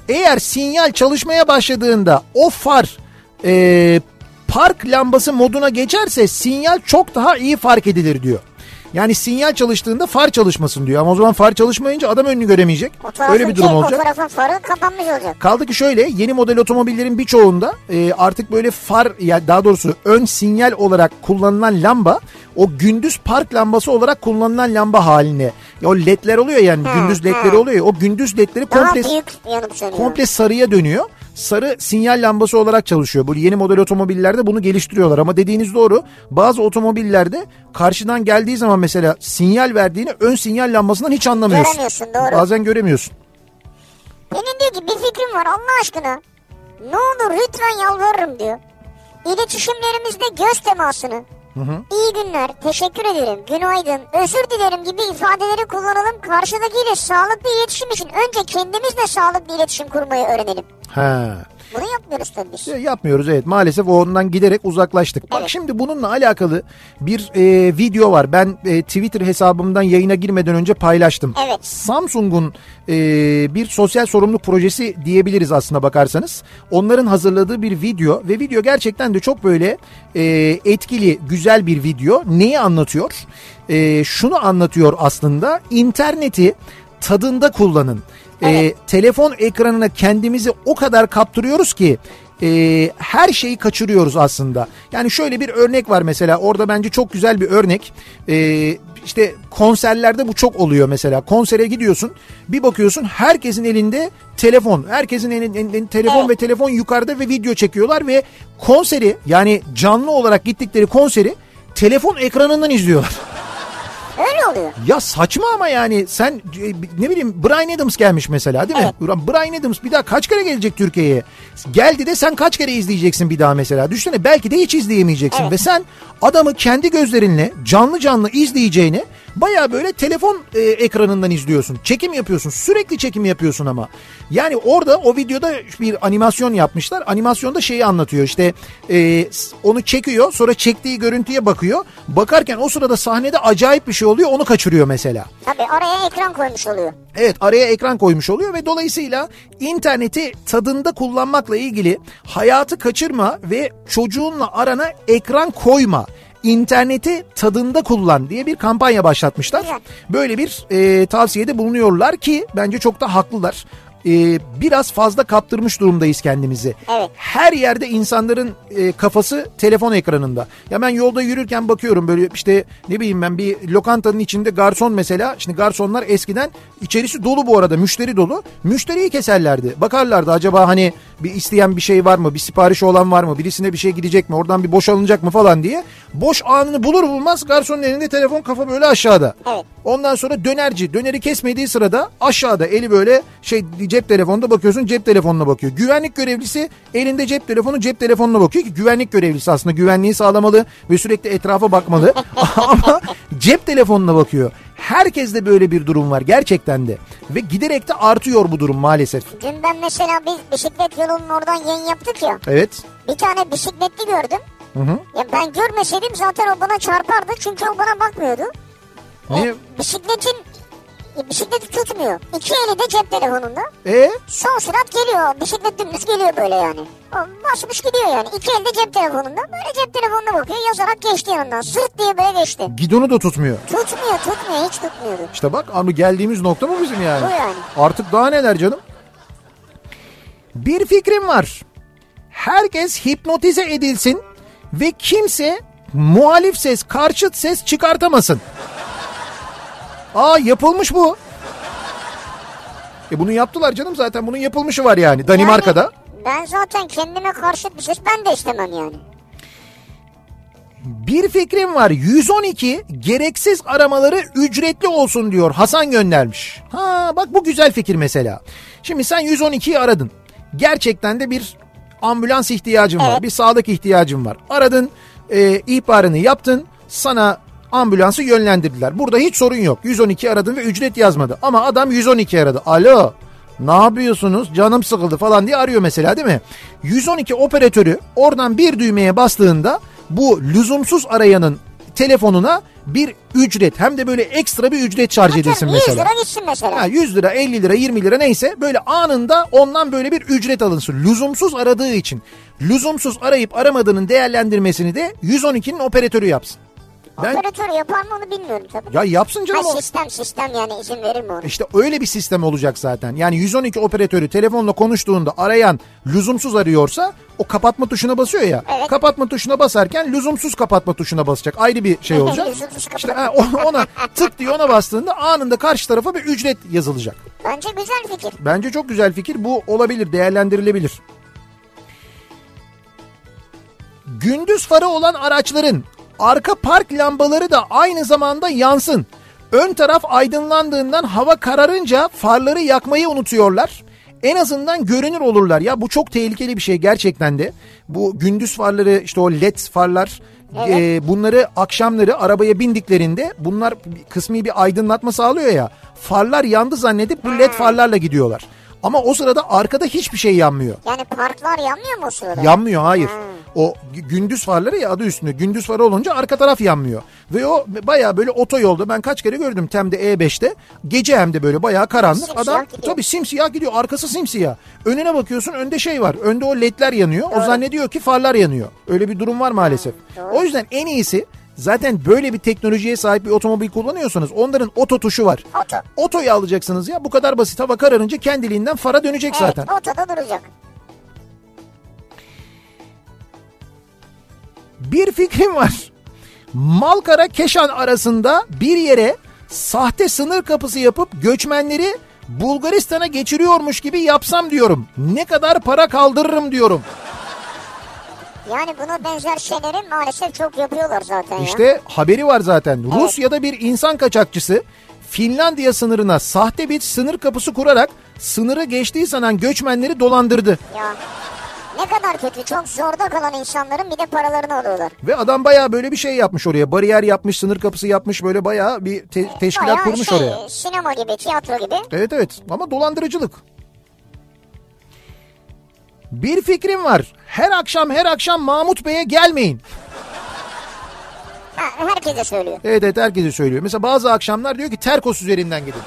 Eğer sinyal çalışmaya başladığında o far e, park lambası moduna geçerse sinyal çok daha iyi fark edilir diyor. Yani sinyal çalıştığında far çalışmasın diyor. Ama o zaman far çalışmayınca adam önünü göremeyecek. O tarafın Öyle bir durum ki, olacak. O tarafın farı kapanmış olacak. Kaldı ki şöyle yeni model otomobillerin birçoğunda e, artık böyle far ya daha doğrusu ön sinyal olarak kullanılan lamba o gündüz park lambası olarak kullanılan lamba haline. Ya o ledler oluyor yani Ha, gündüz ledleri ha. oluyor ya o gündüz ledleri komple komple sarıya dönüyor. Sarı sinyal lambası olarak çalışıyor. Bu yeni model otomobillerde bunu geliştiriyorlar ama dediğiniz doğru. Bazı otomobillerde karşıdan geldiği zaman mesela sinyal verdiğini ön sinyal lambasından hiç anlamıyorsun. Göremiyorsun, doğru. Bazen göremiyorsun. Benim diyor ki bir fikrim var Allah aşkına. Ne olur lütfen yalvarırım diyor. İletişimlerimizde göz temasını. İyi günler, teşekkür ederim, günaydın, özür dilerim gibi ifadeleri kullanalım. Karşıdakiyle sağlıklı iletişim için önce kendimizle sağlıklı iletişim kurmayı öğrenelim. Ha. Bunu yapmıyoruz tabii biz. Ya Yapmıyoruz evet maalesef ondan giderek uzaklaştık. Bak Evet. şimdi bununla alakalı bir e, video var. Ben e, Twitter hesabımdan yayına girmeden önce paylaştım. Evet. Samsung'un e, bir sosyal sorumluluk projesi diyebiliriz aslında bakarsanız. Onların hazırladığı bir video ve video gerçekten de çok böyle e, etkili, güzel bir video. Neyi anlatıyor? E, şunu anlatıyor aslında. İnterneti tadında kullanın. E, Evet. telefon ekranına kendimizi o kadar kaptırıyoruz ki e, her şeyi kaçırıyoruz aslında. Yani şöyle bir örnek var mesela orada bence çok güzel bir örnek. E, işte konserlerde bu çok oluyor mesela. Konsere gidiyorsun bir bakıyorsun herkesin elinde telefon. Herkesin elinde, elinde telefon Evet. ve telefon yukarıda ve video çekiyorlar ve konseri yani canlı olarak gittikleri konseri telefon ekranından izliyorlar. Öyle oluyor. Ya saçma ama yani sen e, ne bileyim Brian Adams gelmiş mesela değil mi? Brian Adams bir daha kaç kere gelecek Türkiye'ye? Geldi de sen kaç kere izleyeceksin bir daha mesela? Düşünsene belki de hiç izleyemeyeceksin Evet. ve sen adamı kendi gözlerinle canlı canlı izleyeceğini baya böyle telefon e, ekranından izliyorsun. Çekim yapıyorsun sürekli çekim yapıyorsun ama. Yani orada o videoda bir animasyon yapmışlar. Animasyonda şeyi anlatıyor işte e, onu çekiyor sonra çektiği görüntüye bakıyor. Bakarken o sırada sahnede acayip bir şey oluyor onu kaçırıyor mesela. Tabii araya ekran koymuş oluyor. Evet araya ekran koymuş oluyor ve dolayısıyla interneti tadında kullanmakla ilgili hayatı kaçırma ve çocuğunla arana ekran koyma. İnterneti tadında kullan diye bir kampanya başlatmışlar. Böyle bir e, tavsiyede bulunuyorlar ki bence çok da haklılar. E, biraz fazla kaptırmış durumdayız kendimizi. Evet. Her yerde insanların e, kafası telefon ekranında. Ya ben yolda yürürken bakıyorum böyle işte ne bileyim ben bir lokantanın içinde garson mesela. Şimdi garsonlar eskiden içerisi dolu bu arada müşteri dolu. Müşteriyi keserlerdi. Bakarlardı acaba hani bir isteyen bir şey var mı? Bir siparişi olan var mı? Birisine bir şey gidecek mi? Oradan bir boş alınacak mı falan diye. Boş anını bulur bulmaz garsonun elinde telefon kafa böyle aşağıda. Evet. Ondan sonra dönerci döneri kesmediği sırada aşağıda eli böyle şey cep telefonunda bakıyorsun cep telefonuna bakıyor. Güvenlik görevlisi elinde cep telefonu cep telefonuna bakıyor ki güvenlik görevlisi aslında güvenliği sağlamalı ve sürekli etrafa bakmalı [laughs] ama cep telefonuna bakıyor. Herkeste böyle bir durum var gerçekten de ve giderek de artıyor bu durum maalesef. Dün ben mesela biz bisiklet yolunun oradan yayın yaptık ya. Evet. Bir tane bisikletli gördüm. Hı hı. Ya ben görmeseydim zaten o bana çarpardı çünkü o bana bakmıyordu. Niye? O bisikletin bisikleti tutmuyor. İki eli de cep telefonunda. E Son sürat geliyor. Bisiklet dümdüz geliyor böyle yani. O basmış gidiyor yani. İki elde cep telefonunda. Böyle cep telefonuna bakıyor. Yazarak geçti yanından. Sırt diye böyle geçti. gidonu da tutmuyor. Tutmuyor tutmuyor. Hiç tutmuyordu. İşte bak abi geldiğimiz nokta mı bizim yani? Bu yani. Artık daha neler canım? Bir fikrim var. Herkes hipnotize edilsin ve kimse muhalif ses, karşıt ses çıkartamasın. Aa yapılmış bu. E bunu yaptılar canım zaten bunun yapılmışı var yani Danimarka'da. Yani ben zaten kendime karşıt bir ses ben de istemem yani. Bir fikrim var 112 gereksiz aramaları ücretli olsun diyor Hasan göndermiş. Ha bak bu güzel fikir mesela. Şimdi sen 112'yi aradın. Gerçekten de bir ambulans ihtiyacın var. Evet. Bir sağlık ihtiyacın var. Aradın e, ihbarını yaptın sana ambulansı yönlendirdiler. Burada hiç sorun yok. 112 aradın ve ücret yazmadı. Ama adam 112 aradı. Alo ne yapıyorsunuz canım sıkıldı falan diye arıyor mesela değil mi? 112 operatörü oradan bir düğmeye bastığında bu lüzumsuz arayanın telefonuna bir ücret hem de böyle ekstra bir ücret şarj edilsin Atıyorum 100 mesela. lira gitsin mesela. Ha, 100 lira 50 lira 20 lira neyse böyle anında ondan böyle bir ücret alınsın. Lüzumsuz aradığı için. Lüzumsuz arayıp aramadığının değerlendirmesini de 112'nin operatörü yapsın. Ben Operatör yapar mı onu bilmiyorum tabii. ya yapsın Ha canım o. sistem sistem yani izin verir mi ona? İşte öyle bir sistem olacak zaten. Yani 112 operatörü telefonla konuştuğunda arayan lüzumsuz arıyorsa o kapatma tuşuna basıyor ya. Evet. Kapatma tuşuna basarken lüzumsuz kapatma tuşuna basacak. Ayrı bir şey [laughs] olacak. İşte ha, ona tık diye ona bastığında anında karşı tarafa bir ücret yazılacak. Bence güzel fikir. Bence çok güzel fikir. Bu olabilir, değerlendirilebilir. Gündüz farı olan araçların arka park lambaları da aynı zamanda yansın. Ön taraf aydınlandığından hava kararınca farları yakmayı unutuyorlar. En azından görünür olurlar. Ya bu çok tehlikeli bir şey gerçekten de. Bu gündüz farları işte o led farlar e, bunları akşamları arabaya bindiklerinde bunlar kısmi bir aydınlatma sağlıyor ya. Farlar yandı zannedip bu led farlarla gidiyorlar. Ama o sırada arkada hiçbir şey yanmıyor. Yani parklar yanmıyor mu o sırada? Yanmıyor hayır. O gü- gündüz farları ya adı üstünde. Gündüz farı olunca arka taraf yanmıyor. Ve o baya böyle otoyolda ben kaç kere gördüm Tem'de E5'te. Gece hem de böyle baya karanlık. Simsiyah Adam gidiyor. tabii simsiyah gidiyor. Arkası simsiyah. Önüne bakıyorsun önde şey var. Önde o ledler yanıyor. O zannediyor ki farlar yanıyor. Öyle bir durum var maalesef. O yüzden en iyisi zaten böyle bir teknolojiye sahip bir otomobil kullanıyorsanız onların oto tuşu var. Oto. Otoyu alacaksınız ya bu kadar basit hava kararınca kendiliğinden fara dönecek Evet zaten. otoda duracak. Bir fikrim var. Malkara Keşan arasında bir yere sahte sınır kapısı yapıp göçmenleri Bulgaristan'a geçiriyormuş gibi yapsam diyorum. Ne kadar para kaldırırım diyorum. Yani buna benzer şeyleri maalesef çok yapıyorlar zaten ya. İşte haberi var zaten. Rusya'da bir insan kaçakçısı Finlandiya sınırına sahte bir sınır kapısı kurarak sınırı geçtiği sanan göçmenleri dolandırdı. Ya ne kadar kötü. Çok zorda kalan insanların bir de paralarını alıyorlar. Ve adam bayağı böyle bir şey yapmış oraya. Bariyer yapmış, sınır kapısı yapmış böyle bayağı bir te- teşkilat Bayağı kurmuş şey, oraya. sinema gibi, tiyatro gibi. Evet evet ama dolandırıcılık. Bir fikrim var. Her akşam her akşam Mahmut Bey'e gelmeyin. Ha, herkese söylüyor. Evet evet herkese söylüyor. Mesela bazı akşamlar diyor ki Terkos üzerinden gidin.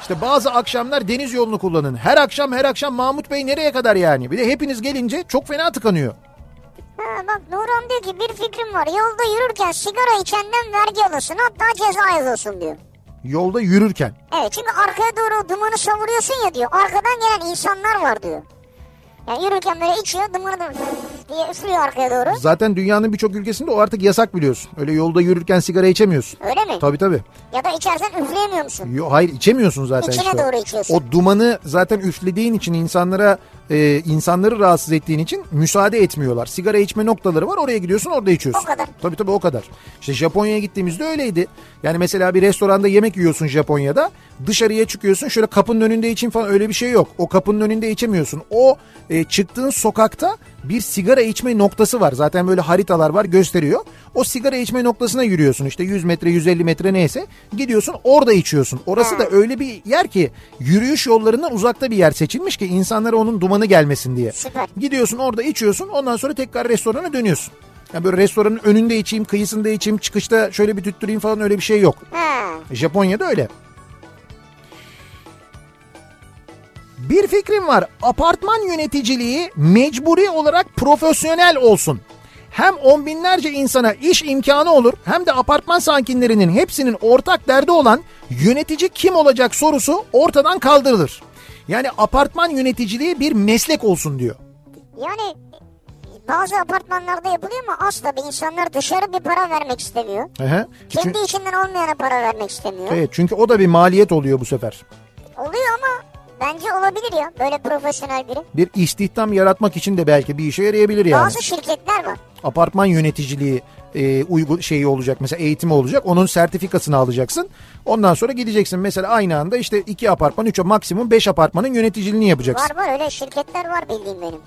İşte bazı akşamlar deniz yolunu kullanın. Her akşam her akşam Mahmut Bey nereye kadar yani? Bir de hepiniz gelince çok fena tıkanıyor. Ha, bak Nurhan diyor ki bir fikrim var. Yolda yürürken sigara içenden vergi alırsın hatta ceza yazılsın diyor. Yolda yürürken. Evet çünkü arkaya doğru dumanı savuruyorsun ya diyor. Arkadan gelen insanlar var diyor. Yani yürürken böyle içiyor dumanı da diye üflüyor arkaya doğru. Zaten dünyanın birçok ülkesinde o artık yasak biliyorsun. Öyle yolda yürürken sigara içemiyorsun. Öyle mi? Tabii tabii. Ya da içersen üfleyemiyor musun? Yo, hayır içemiyorsun zaten İçine işte. doğru içiyorsun. O dumanı zaten üflediğin için insanlara e, insanları rahatsız ettiğin için müsaade etmiyorlar. Sigara içme noktaları var oraya gidiyorsun orada içiyorsun. O kadar. Tabii tabii o kadar. İşte Japonya'ya gittiğimizde öyleydi. Yani mesela bir restoranda yemek yiyorsun Japonya'da dışarıya çıkıyorsun şöyle kapının önünde için falan öyle bir şey yok. O kapının önünde içemiyorsun. O e, çıktığın sokakta bir sigara içme noktası var. Zaten böyle haritalar var gösteriyor. O sigara içme noktasına yürüyorsun işte 100 metre 150 metre neyse gidiyorsun orada içiyorsun. Orası da öyle bir yer ki yürüyüş yollarından uzakta bir yer seçilmiş ki insanlara onun dumanı gelmesin diye. Süper. Gidiyorsun orada içiyorsun ondan sonra tekrar restorana dönüyorsun. Yani böyle restoranın önünde içeyim, kıyısında içeyim, çıkışta şöyle bir tüttüreyim falan öyle bir şey yok. Ha. Japonya'da öyle. Bir fikrim var. Apartman yöneticiliği mecburi olarak profesyonel olsun. Hem on binlerce insana iş imkanı olur hem de apartman sakinlerinin hepsinin ortak derdi olan yönetici kim olacak sorusu ortadan kaldırılır. Yani apartman yöneticiliği bir meslek olsun diyor. Yani bazı apartmanlarda yapılıyor ama az tabii insanlar dışarı bir para vermek istemiyor. Hı. Kendi içinden olmayana para vermek istemiyor. Evet çünkü o da bir maliyet oluyor bu sefer. Oluyor ama bence olabilir ya böyle profesyonel biri. Bir istihdam yaratmak için de belki bir işe yarayabilir yani. Bazı şirketler var. Apartman yöneticiliği e, uygu şeyi olacak mesela eğitimi olacak. Onun sertifikasını alacaksın. Ondan sonra gideceksin mesela aynı anda işte iki apartman, üç maksimum beş apartmanın yöneticiliğini yapacaksın. Var var öyle şirketler var bildiğim benim.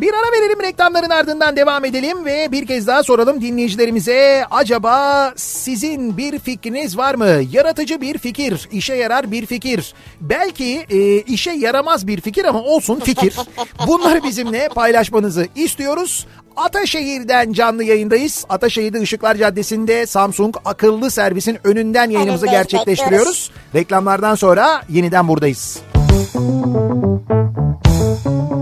Bir ara verelim reklamların ardından devam edelim ve bir kez daha soralım dinleyicilerimize. Acaba sizin bir fikriniz var mı? Yaratıcı bir fikir, işe yarar bir fikir. Belki e, işe yaramaz bir fikir ama olsun fikir. [laughs] Bunları bizimle paylaşmanızı istiyoruz. Ataşehir'den canlı yayındayız. Ataşehir'de Işıklar Caddesi'nde Samsung akıllı servisin önünden yayınımızı Önündeyiz, gerçekleştiriyoruz. Reklamlardan sonra yeniden buradayız. Kafa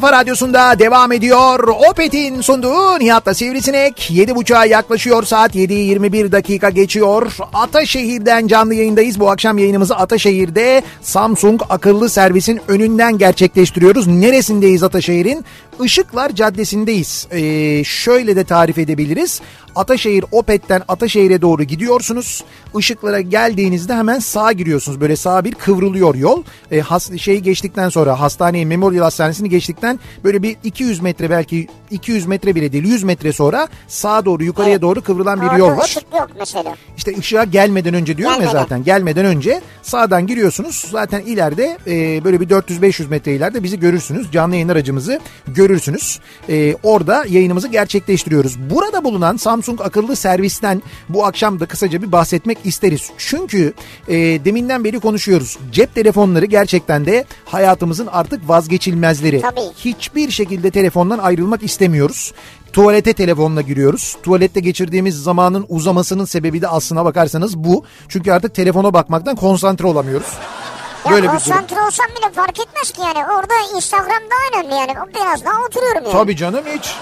kafa radyosunda devam ediyor. Opet'in sunduğu Nihat'la Sivrisinek. 7.30'a yaklaşıyor saat 7'yi 21 dakika geçiyor. Ataşehir'den canlı yayındayız. Bu akşam yayınımızı Ataşehir'de Samsung akıllı servisin önünden gerçekleştiriyoruz. Neresindeyiz Ataşehir'in? Işıklar Caddesi'ndeyiz. Ee, şöyle de tarif edebiliriz. Ataşehir Opet'ten Ataşehir'e doğru gidiyorsunuz. Işıklara geldiğinizde hemen sağa giriyorsunuz. Böyle sağa bir kıvrılıyor yol. E, has, şeyi geçtikten sonra hastaneyi Memorial Hastanesi'ni geçtikten böyle bir 200 metre belki 200 metre bile değil 100 metre sonra sağa doğru yukarıya Evet. doğru kıvrılan bir yol var. ışık yok mesela. İşte ışığa gelmeden önce diyorum ya Gelmeden. zaten gelmeden önce sağdan giriyorsunuz. Zaten ileride e, böyle bir 400-500 metre ileride bizi görürsünüz. Canlı yayın aracımızı görürsünüz. E, orada yayınımızı gerçekleştiriyoruz. Burada bulunan Samsung akıllı servisten bu akşam da kısaca bir bahsetmek isteriz. Çünkü e, deminden beri konuşuyoruz. Cep telefonları gerçekten de hayatımızın artık vazgeçilmezleri. Tabii. Hiçbir şekilde telefondan ayrılmak istemiyoruz. Tuvalete telefonla giriyoruz. Tuvalette geçirdiğimiz zamanın uzamasının sebebi de aslına bakarsanız bu. Çünkü artık telefona bakmaktan konsantre olamıyoruz. Ya Böyle bir konsantre olsam bile fark etmez ki yani. Orada Instagram daha önemli yani. Biraz daha oturuyorum yani. Tabii canım hiç.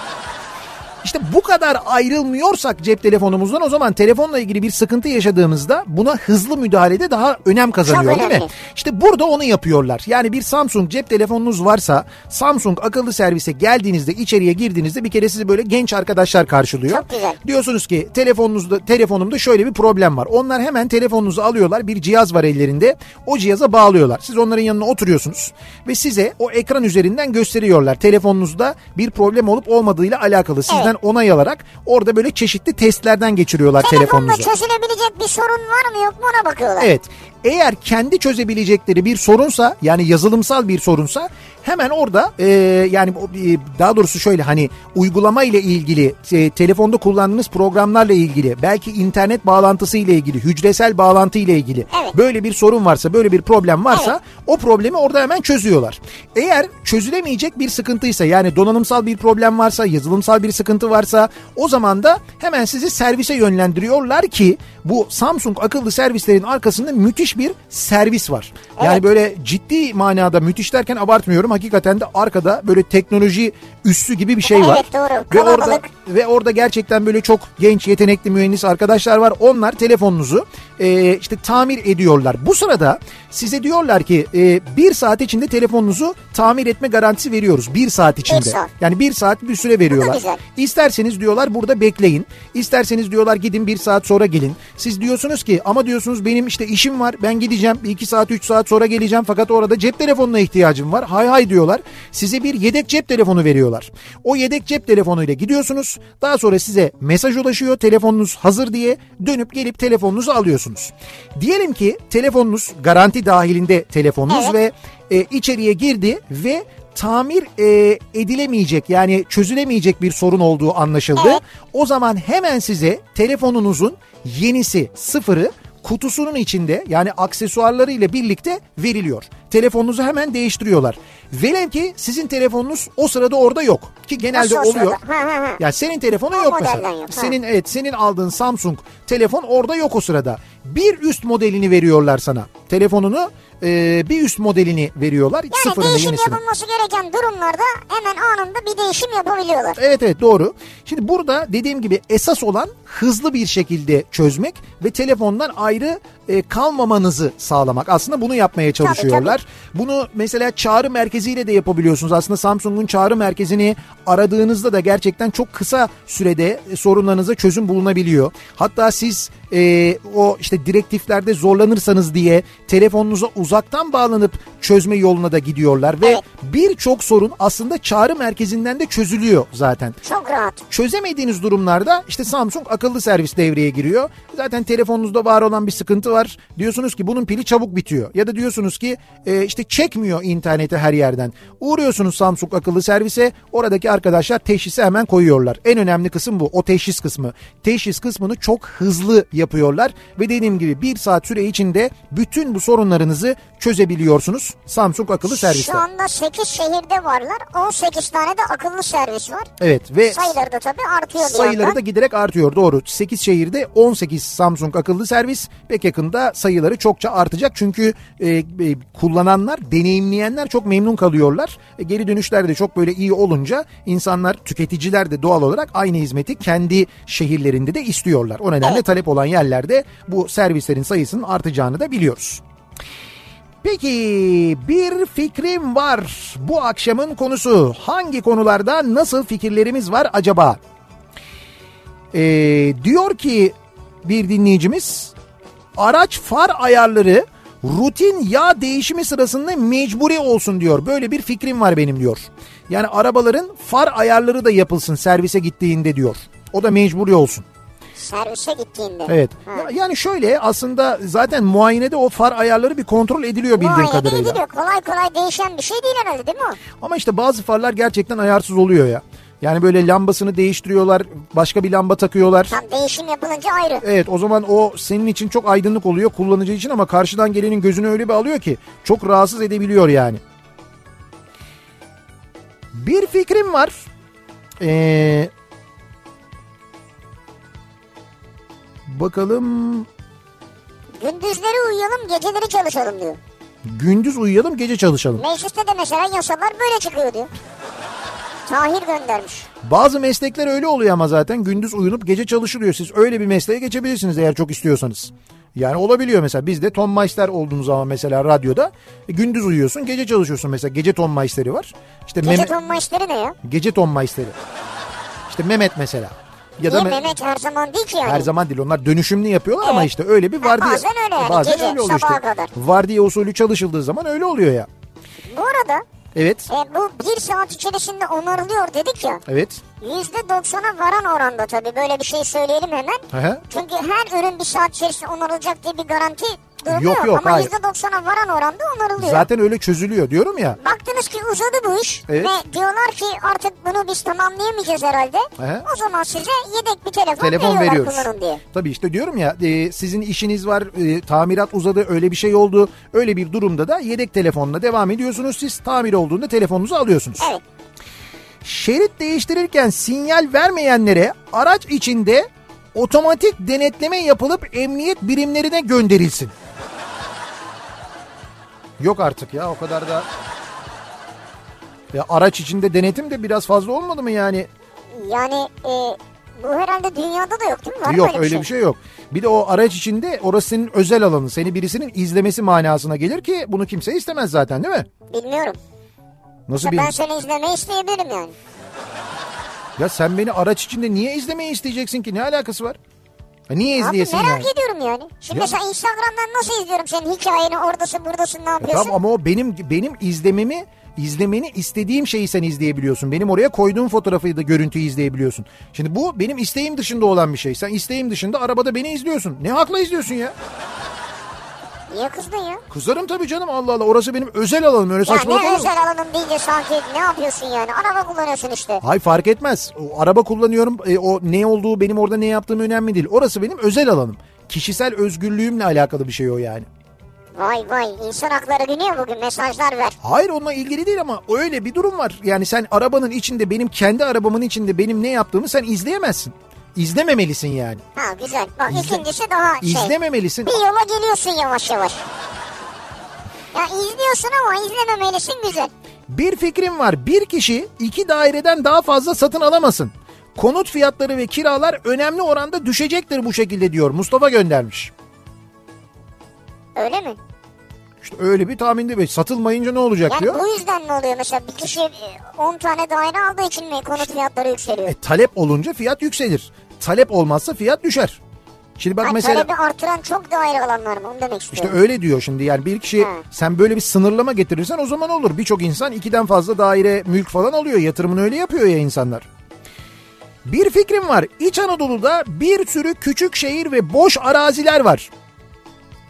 İşte bu kadar ayrılmıyorsak cep telefonumuzdan o zaman telefonla ilgili bir sıkıntı yaşadığımızda buna hızlı müdahalede daha önem kazanıyor Çok değil mi? İşte burada onu yapıyorlar. Yani bir Samsung cep telefonunuz varsa Samsung akıllı servise geldiğinizde içeriye girdiğinizde bir kere sizi böyle genç arkadaşlar karşılıyor. Çok güzel. Diyorsunuz ki telefonunuzda telefonumda şöyle bir problem var. Onlar hemen telefonunuzu alıyorlar. Bir cihaz var ellerinde. O cihaza bağlıyorlar. Siz onların yanına oturuyorsunuz ve size o ekran üzerinden gösteriyorlar. Telefonunuzda bir problem olup olmadığıyla alakalı. Sizden onay alarak orada böyle çeşitli testlerden geçiriyorlar Telefonda telefonunuzu. çözülebilecek bir sorun var mı yok mu ona bakıyorlar. Evet. Eğer kendi çözebilecekleri bir sorunsa yani yazılımsal bir sorunsa hemen orada e, yani e, daha doğrusu şöyle hani uygulama ile ilgili e, telefonda kullandığınız programlarla ilgili belki internet bağlantısı ile ilgili hücresel bağlantı ile ilgili Evet. böyle bir sorun varsa böyle bir problem varsa Evet. o problemi orada hemen çözüyorlar. Eğer çözülemeyecek bir sıkıntıysa yani donanımsal bir problem varsa yazılımsal bir sıkıntı varsa o zaman da hemen sizi servise yönlendiriyorlar ki bu Samsung akıllı servislerin arkasında müthiş bir servis var. Yani Evet. böyle ciddi manada müthiş derken abartmıyorum. Hakikaten de arkada böyle teknoloji üssü gibi bir şey var. Evet, doğru. Ve orada ve orada gerçekten böyle çok genç yetenekli mühendis arkadaşlar var. Onlar telefonunuzu e, işte tamir ediyorlar. Bu sırada size diyorlar ki e, bir saat içinde telefonunuzu tamir etme garantisi veriyoruz. Bir saat içinde. saat. Yani bir saat bir süre veriyorlar. İsterseniz diyorlar burada bekleyin. İsterseniz diyorlar gidin bir saat sonra gelin. Siz diyorsunuz ki ama diyorsunuz benim işte işim var ben gideceğim bir iki saat üç saat sonra geleceğim fakat orada cep telefonuna ihtiyacım var. Hay hay diyorlar. Size bir yedek cep telefonu veriyorlar. O yedek cep telefonuyla gidiyorsunuz. Daha sonra size mesaj ulaşıyor telefonunuz hazır diye dönüp gelip telefonunuzu alıyorsunuz. Diyelim ki telefonunuz garanti dahilinde telefonunuz Evet. ve e, içeriye girdi ve tamir e, edilemeyecek yani çözülemeyecek bir sorun olduğu anlaşıldı. Evet. O zaman hemen size telefonunuzun yenisi sıfırı kutusunun içinde yani aksesuarları ile birlikte veriliyor. Telefonunuzu hemen değiştiriyorlar. Velev ki sizin telefonunuz o sırada orada yok ki genelde Nasıl oluyor. Ha, ha, ha. Ya senin telefonun O yok mesela. yok. Senin evet senin aldığın Samsung telefon orada yok o sırada. Bir üst modelini veriyorlar sana. Telefonunu e, bir üst modelini veriyorlar. Yani sıfırını değişim yenisini. yapılması gereken durumlarda hemen anında bir değişim yapabiliyorlar. Evet evet doğru. Şimdi burada dediğim gibi esas olan hızlı bir şekilde çözmek ve telefondan ayrı e, kalmamanızı sağlamak. Aslında bunu yapmaya çalışıyorlar. Bunu mesela çağrı merkeziyle de yapabiliyorsunuz. Aslında Samsung'un çağrı merkezini aradığınızda da gerçekten çok kısa sürede e, sorunlarınıza çözüm bulunabiliyor. Hatta siz e, o işte direktiflerde zorlanırsanız diye telefonunuza uzaktan bağlanıp çözme yoluna da gidiyorlar ve Evet. birçok sorun aslında çağrı merkezinden de çözülüyor zaten. Çok rahat. Çözemediğiniz durumlarda işte Samsung akıllı servis devreye giriyor. Zaten telefonunuzda var olan bir sıkıntı var. Diyorsunuz ki bunun pili çabuk bitiyor. Ya da diyorsunuz ki e, işte çekmiyor interneti her yerden. Uğruyorsunuz Samsung akıllı servise. Oradaki arkadaşlar teşhisi hemen koyuyorlar. En önemli kısım bu. O teşhis kısmı. Teşhis kısmını çok hızlı yapıyorlar. Ve dediğim gibi bir saat süre içinde bütün bu sorunlarınızı çözebiliyorsunuz. Samsung akıllı serviste. Şu anda 8 şehirde varlar. 18 tane de akıllı servis var. Evet ve Sayıları da tabii artıyor Sayıları yandan. da giderek artıyor doğru. 8 şehirde 18 Samsung akıllı servis pek yakında sayıları çokça artacak. Çünkü e, e, kullananlar, deneyimleyenler çok memnun kalıyorlar. E, geri dönüşler de çok böyle iyi olunca insanlar, tüketiciler de doğal olarak aynı hizmeti kendi şehirlerinde de istiyorlar. O nedenle Evet. talep olan yerlerde bu servislerin sayısının artacağını da biliyoruz. Peki bir fikrim var. Bu akşamın konusu hangi konularda nasıl fikirlerimiz var acaba? Ee, diyor ki bir dinleyicimiz araç far ayarları rutin yağ değişimi sırasında mecburi olsun diyor. Böyle bir fikrim var benim diyor. Yani arabaların far ayarları da yapılsın servise gittiğinde diyor. O da mecburi olsun. Servise gittiğinde. Evet. Ha. Ya- Yani şöyle aslında zaten muayenede o far ayarları bir kontrol ediliyor bildiğim Muayene kadarıyla. ediliyor. Kolay kolay değişen bir şey değil herhalde değil mi o? Ama işte bazı farlar gerçekten ayarsız oluyor ya. Yani böyle lambasını değiştiriyorlar, başka bir lamba takıyorlar. Tam değişim yapılınca ayrı. Evet o zaman o senin için çok aydınlık oluyor kullanıcı için ama karşıdan gelenin gözünü öyle bir alıyor ki çok rahatsız edebiliyor yani. Bir fikrim var. Ee, bakalım Gündüzleri uyuyalım geceleri çalışalım diyor. gündüz uyuyalım gece çalışalım. Mecliste de mesela yasalar böyle çıkıyor diyor. Tahir göndermiş. Bazı meslekler öyle oluyor ama zaten gündüz uyunup gece çalışılıyor. Siz öyle bir mesleğe geçebilirsiniz eğer çok istiyorsanız. Yani olabiliyor mesela bizde Tom Meister olduğumuz zaman mesela radyoda e, gündüz uyuyorsun gece çalışıyorsun mesela gece Tom Meister'i var. İşte Gece Mehmet, tonma işleri ne ya? gece Tom Meister'i. İşte Mehmet mesela. Ya Niye Me- Mehmet her zaman değil ki yani. her zaman değil onlar dönüşümlü yapıyorlar ama Evet. işte öyle bir vardiya. bazen öyle yani, bazen gece, öyle oluyor işte. kadar. Vardiya usulü çalışıldığı zaman öyle oluyor ya. Bu arada Evet. e, bu bir saat içerisinde onarılıyor dedik ya. Evet. %90'a varan oranda tabii böyle bir şey söyleyelim hemen. Hı. Çünkü her ürün bir saat içerisinde onarılacak diye bir garanti durumu Yok, yok. Ama hayır. %90'a varan oranda onarılıyor. Zaten öyle çözülüyor diyorum ya. Baktınız ki uzadı bu iş Evet. ve diyorlar ki artık bunu biz tamamlayamayacağız herhalde. Hı. O zaman size yedek bir telefon, telefon veriyoruz. kullanın diye. Tabii işte diyorum ya e, sizin işiniz var e, tamirat uzadı öyle bir şey oldu. Öyle bir durumda da yedek telefonla devam ediyorsunuz. Siz tamir olduğunda telefonunuzu alıyorsunuz. Evet. Şerit değiştirirken sinyal vermeyenlere araç içinde otomatik denetleme yapılıp emniyet birimlerine gönderilsin. Yok artık ya o kadar da. Ya araç içinde denetim de biraz fazla olmadı mı yani? Yani e, bu herhalde dünyada da yok değil mi? Var yok öyle bir şey yok. Bir de o araç içinde orası senin özel alanın. Seni birisinin izlemesi manasına gelir ki bunu kimse istemez zaten değil mi? Bilmiyorum. Nasıl İşte bir... ben seni izlemeyi isteyebilirim yani. Ya sen beni araç içinde niye izlemeyi isteyeceksin ki? Ne alakası var? Ha, niye Abi izleyesin merak yani? ediyorum yani. Şimdi Ya- mesela Instagram'dan nasıl izliyorum senin hikayeni oradasın buradasın ne yapıyorsun? Tamam ama o benim benim izlememi izlemeni istediğim şeyi sen izleyebiliyorsun. Benim oraya koyduğum fotoğrafı da görüntüyü izleyebiliyorsun. Şimdi bu benim isteğim dışında olan bir şey. Sen isteğim dışında arabada beni izliyorsun. Ne hakla izliyorsun ya? Niye kızdın ya? Kızarım tabii canım Allah Allah. Orası benim özel alanım. Öyle Ya saçmalık ne olur mu? özel alanım deyince sanki ne yapıyorsun yani? Araba kullanıyorsun işte. Hay fark etmez. O, araba kullanıyorum. E, o ne olduğu benim orada ne yaptığım önemli değil. Orası benim özel alanım. Kişisel özgürlüğümle alakalı bir şey o yani. Vay vay insan hakları günü ya bugün mesajlar ver. Hayır onunla ilgili değil ama öyle bir durum var. Yani sen arabanın içinde benim kendi arabamın içinde benim ne yaptığımı sen izleyemezsin. İzlememelisin yani. Ha güzel. Bak İzle- ikincisi daha şey. İzlememelisin. Bir yola geliyorsun yavaş yavaş. Ya izliyorsun ama izlememelisin güzel. Bir fikrim var. Bir kişi iki daireden daha fazla satın alamasın. Konut fiyatları ve kiralar önemli oranda düşecektir bu şekilde diyor. Mustafa göndermiş. Öyle mi? İşte öyle bir tahminde ve satılmayınca ne olacak Yani diyor. bu yüzden ne oluyor mesela bir kişi e, 10 tane daire aldığı için mi konut fiyatları yükseliyor? E, talep olunca fiyat yükselir. Talep olmazsa fiyat düşer. Şimdi bak Ha, mesela talebi artıran çok daire alanlar mı onu demek işte istiyorum. öyle diyor şimdi yani bir kişi Ha. sen böyle bir sınırlama getirirsen o zaman olur. Birçok insan ikiden fazla daire mülk falan alıyor yatırımını öyle yapıyor ya insanlar. Bir fikrim var İç Anadolu'da bir sürü küçük şehir ve boş araziler var.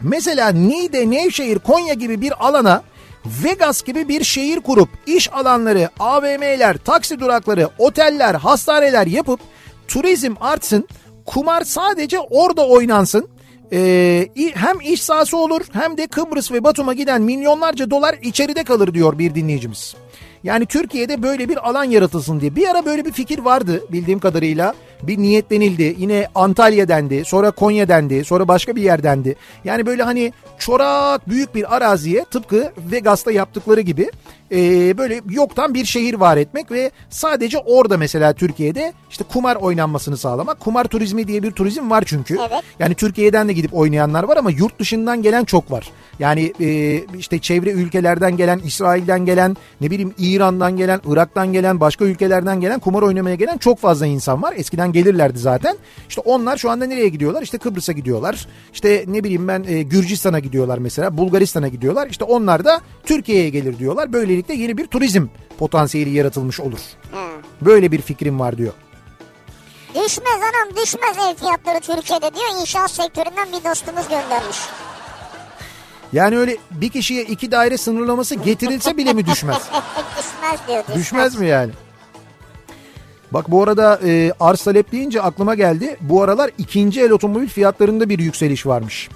Mesela Niğde, Nevşehir, Konya gibi bir alana Vegas gibi bir şehir kurup iş alanları, AVM'ler, taksi durakları, oteller, hastaneler yapıp turizm artsın, kumar sadece orada oynansın. Ee, hem iş sahası olur hem de Kıbrıs ve Batum'a giden milyonlarca dolar içeride kalır diyor bir dinleyicimiz. Yani Türkiye'de böyle bir alan yaratılsın diye. Bir ara böyle bir fikir vardı bildiğim kadarıyla. Bir niyetlenildi. Yine Antalya dendi, sonra Konya dendi, sonra başka bir yer dendi. Yani böyle hani çorak büyük bir araziye tıpkı Vegas'ta yaptıkları gibi e, böyle yoktan bir şehir var etmek ve sadece orada mesela Türkiye'de işte kumar oynanmasını sağlamak. Kumar turizmi diye bir turizm var çünkü. Evet. Yani Türkiye'den de gidip oynayanlar var ama yurt dışından gelen çok var. Yani e, işte çevre ülkelerden gelen, İsrail'den gelen, ne bileyim İran'dan gelen, Irak'tan gelen, başka ülkelerden gelen, kumar oynamaya gelen çok fazla insan var. Eskiden gelirlerdi zaten. İşte onlar şu anda nereye gidiyorlar? İşte Kıbrıs'a gidiyorlar. İşte ne bileyim ben e, Gürcistan'a gidiyorlar mesela, Bulgaristan'a gidiyorlar. İşte onlar da Türkiye'ye gelir diyorlar. Böylelikle yeni bir turizm potansiyeli yaratılmış olur. Ha. Böyle bir fikrim var diyor. Düşmez anam düşmez ev fiyatları Türkiye'de diyor inşaat sektöründen bir dostumuz göndermiş. Yani öyle bir kişiye iki daire sınırlaması getirilse bile mi düşmez? [laughs] düşmez diyor. Düşmez. Düşmez mi yani? Bak bu arada e, arz talep deyince aklıma geldi. Bu aralar ikinci el otomobil fiyatlarında bir yükseliş varmış.